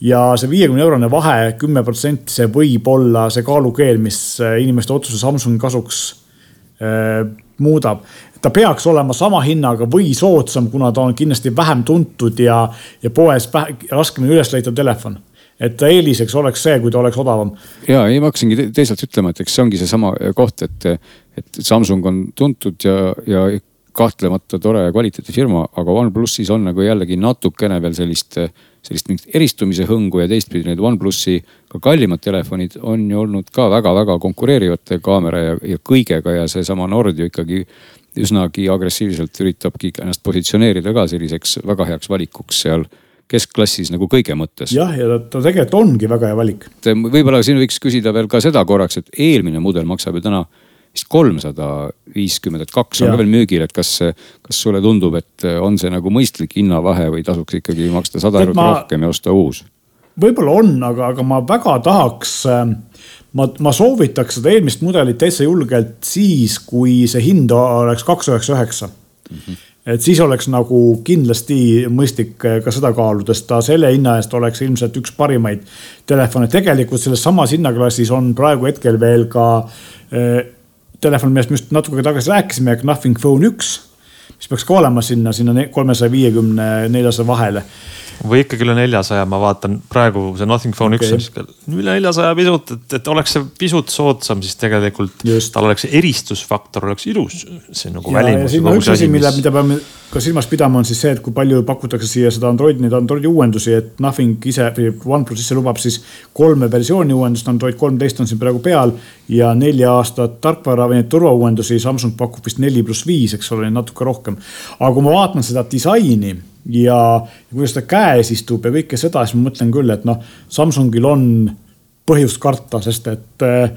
ja see viiekümne eurone vahe, kümme protsenti, see võib olla see kaalukeel, mis inimeste otsuse Samsungi kasuks äh, muudab. ta peaks olema sama hinnaga või soodsam, kuna ta on kindlasti vähem tuntud ja, ja poes raskemini üles leitav telefon et eeliseks oleks see, kui ta oleks odavam. ja ei, ma hakkasingi teisalt ütlema, et eks see ongi seesama koht, et, et Samsung on tuntud ja, ja kahtlemata tore kvaliteedifirma, aga OnePlusis on nagu jällegi natukene veel sellist, sellist mingit eristumise hõngu ja teistpidi need OnePlusi ka kallimad telefonid on ju olnud ka väga-väga konkureerivate kaamera ja, ja kõigega ja seesama Nord ju ikkagi üsnagi agressiivselt üritabki ennast positsioneerida ka selliseks väga heaks valikuks seal keskklassis nagu kõige mõttes. jah, ja ta, ta tegelikult ongi väga hea valik. võib-olla siin võiks küsida veel ka seda korraks, et eelmine mudel maksab ju täna vist kolmsada viiskümmend, et kaks on ka veel müügil, et kas, kas sulle tundub, et on see nagu mõistlik hinnavahe või tasuks ikkagi maksta sada eurot ma... rohkem ja osta uus? võib-olla on, aga, aga ma väga tahaks, ma, ma soovitaks seda eelmist mudelit täitsa julgelt siis, kui see hind oleks kaks üheksa üheksa mhm et siis oleks nagu kindlasti mõistlik eh, ka seda kaaluda, sest ta selle hinna eest oleks ilmselt üks parimaid telefone. tegelikult selles samas hinnaklassis on praegu hetkel veel ka äh, telefon, millest me just natuke tagasi rääkisime, Nothing Phone üks, mis peaks ka olema sinna, sinna kolmesaja viiekümne, neljasaja vahele või ikkagi üle neljasaja, ma vaatan praegu see Nothing Phone okay. üks on üle neljasaja pisut, et, et oleks see pisut soodsam, siis tegelikult Just. tal oleks eristusfaktor oleks ilus. see nagu välimus. siin on üks asi, mille, mida peame ka silmas pidama, on siis see, et kui palju pakutakse siia seda Androidi, neid Androidi uuendusi, et Nothing ise või OnePlus ise lubab siis kolme versiooni uuendust, Android kolmteist on siin praegu peal ja nelja aastat tarkvara või neid turvauuendusi. Samsung pakub vist neli pluss viis, eks ole, natuke rohkem. aga kui ma vaatan seda disaini ja, ja kuidas ta käes istub ja kõike seda, siis ma mõtlen küll, et noh, Samsungil on põhjust karta, sest et äh,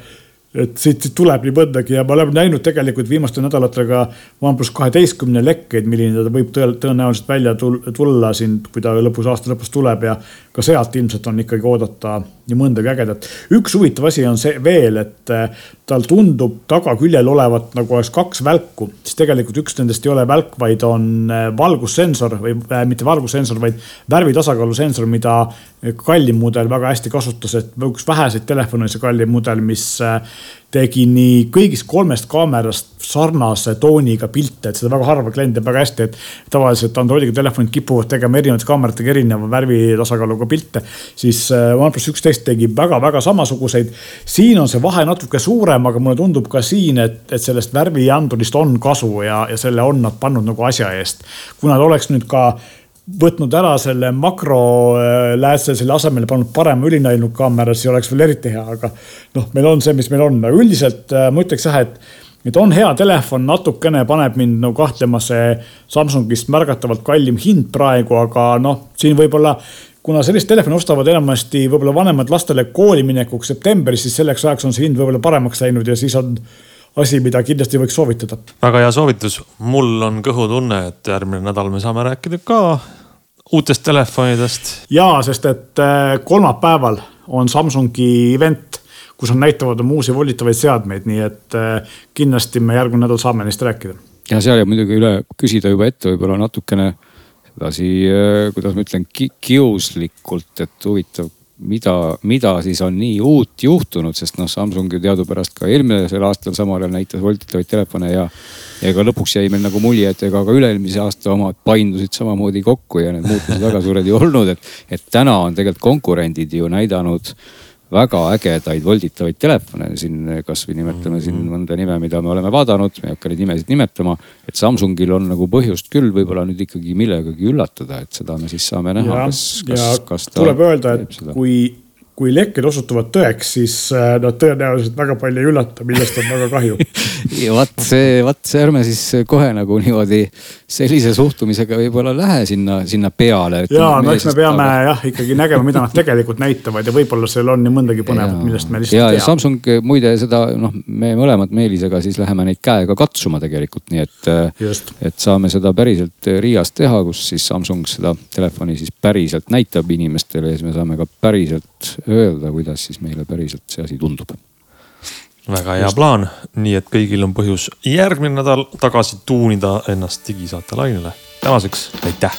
et siit, siit tuleb nii mõndagi ja me oleme näinud tegelikult viimastel nädalatel ka OnePlus kaheteistkümne lekkeid, milline ta võib tõenäoliselt välja tulla siin, kui ta lõpus, aasta lõpus tuleb ja ka sealt ilmselt on ikkagi oodata nii mõndagi ägedat. üks huvitav asi on see veel, et eh, tal tundub tagaküljel olevat nagu oleks kaks välku, siis tegelikult üks nendest ei ole välk, vaid on eh, valgussensor või äh, mitte valgussensor, vaid värvitasakaalu sensor, mida kallim mudel väga hästi kasutas, et üks väheseid telefone oli see kallim mudel, mis tegi nii kõigist kolmest kaamerast sarnase tooniga pilte, et seda väga harva klient teeb väga hästi, et tavaliselt Androidiga telefonid kipuvad tegema erinevate kaameratega erineva värvitasakaaluga pilte. siis äh, OnePlus üksteist tegi väga-väga samasuguseid. siin on see vahe natuke suurem, aga mulle tundub ka siin, et, et sellest värviandurist on kasu ja, ja selle on nad pannud nagu asja eest. kui nad oleks nüüd ka võtnud ära selle makroläätse, selle asemele pannud parema ülinäinud kaamera, siis oleks veel eriti hea, aga noh, meil on see, mis meil on, aga üldiselt äh, ma ütleks jah, et et on hea telefon, natukene paneb mind nagu kahtlema see Samsungist märgatavalt kallim hind praegu, aga noh, siin võib-olla kuna sellist telefoni ostavad enamasti võib-olla vanemad lastele kooli minekuks septembris, siis selleks ajaks on see hind võib-olla paremaks läinud ja siis on asi, mida kindlasti võiks soovitada. väga hea soovitus, mul on kõhutunne, et järgmine nädal me saame rääkida ka uutest telefonidest. ja, sest et äh, kolmapäeval on Samsungi event, kus nad näitavad oma uusi volitavaid seadmeid, nii et äh, kindlasti me järgmine nädal saame neist rääkida. ja seal jääb muidugi üle küsida juba ette võib-olla natukene sedasi, äh, kuidas ma ütlen, kiuslikult, et huvitav mida, mida siis on nii uut juhtunud, sest noh, Samsung ju teadupärast ka eelmisel aastal samal ajal näitas voltitavaid telefone ja. ja ega lõpuks jäi meil nagu mulje, et ega ka üle-eelmise aasta omad paindusid samamoodi kokku ja need muutused väga suured ei olnud, et, et täna on tegelikult konkurendid ju näidanud väga ägedaid volditavaid telefone siin, kasvõi nimetame siin mhm. mõnda nime, mida me oleme vaadanud, me ei hakka neid nimesid nimetama. et Samsungil on nagu põhjust küll võib-olla nüüd ikkagi millegagi üllatada, et seda me siis saame näha, kas, kas, kas ta. tuleb öelda, et kui kui lekked osutuvad tõeks, siis äh, nad tõenäoliselt väga palju ei üllata, millest on väga kahju ja vot see, vot see ärme siis kohe nagu niimoodi sellise suhtumisega võib-olla lähe sinna, sinna peale. ja, no eks me peame aga... jah ikkagi nägema, mida nad tegelikult näitavad ja võib-olla seal on nii mõndagi põnevat, millest me lihtsalt ei tea. ja Samsung muide seda noh, me mõlemad Meelisega siis läheme neid käega katsuma tegelikult, nii et, et saame seda päriselt Riias teha, kus siis Samsung seda telefoni siis päriselt näitab inimestele ja siis me saame ka päriselt öelda, kuidas siis meile päriselt see asi tundub. Väga hea plaan, nii et kõigil on põhjus järgmine nädal tagasi tuunida ennast digisaate lainele. tänaseks. Aitäh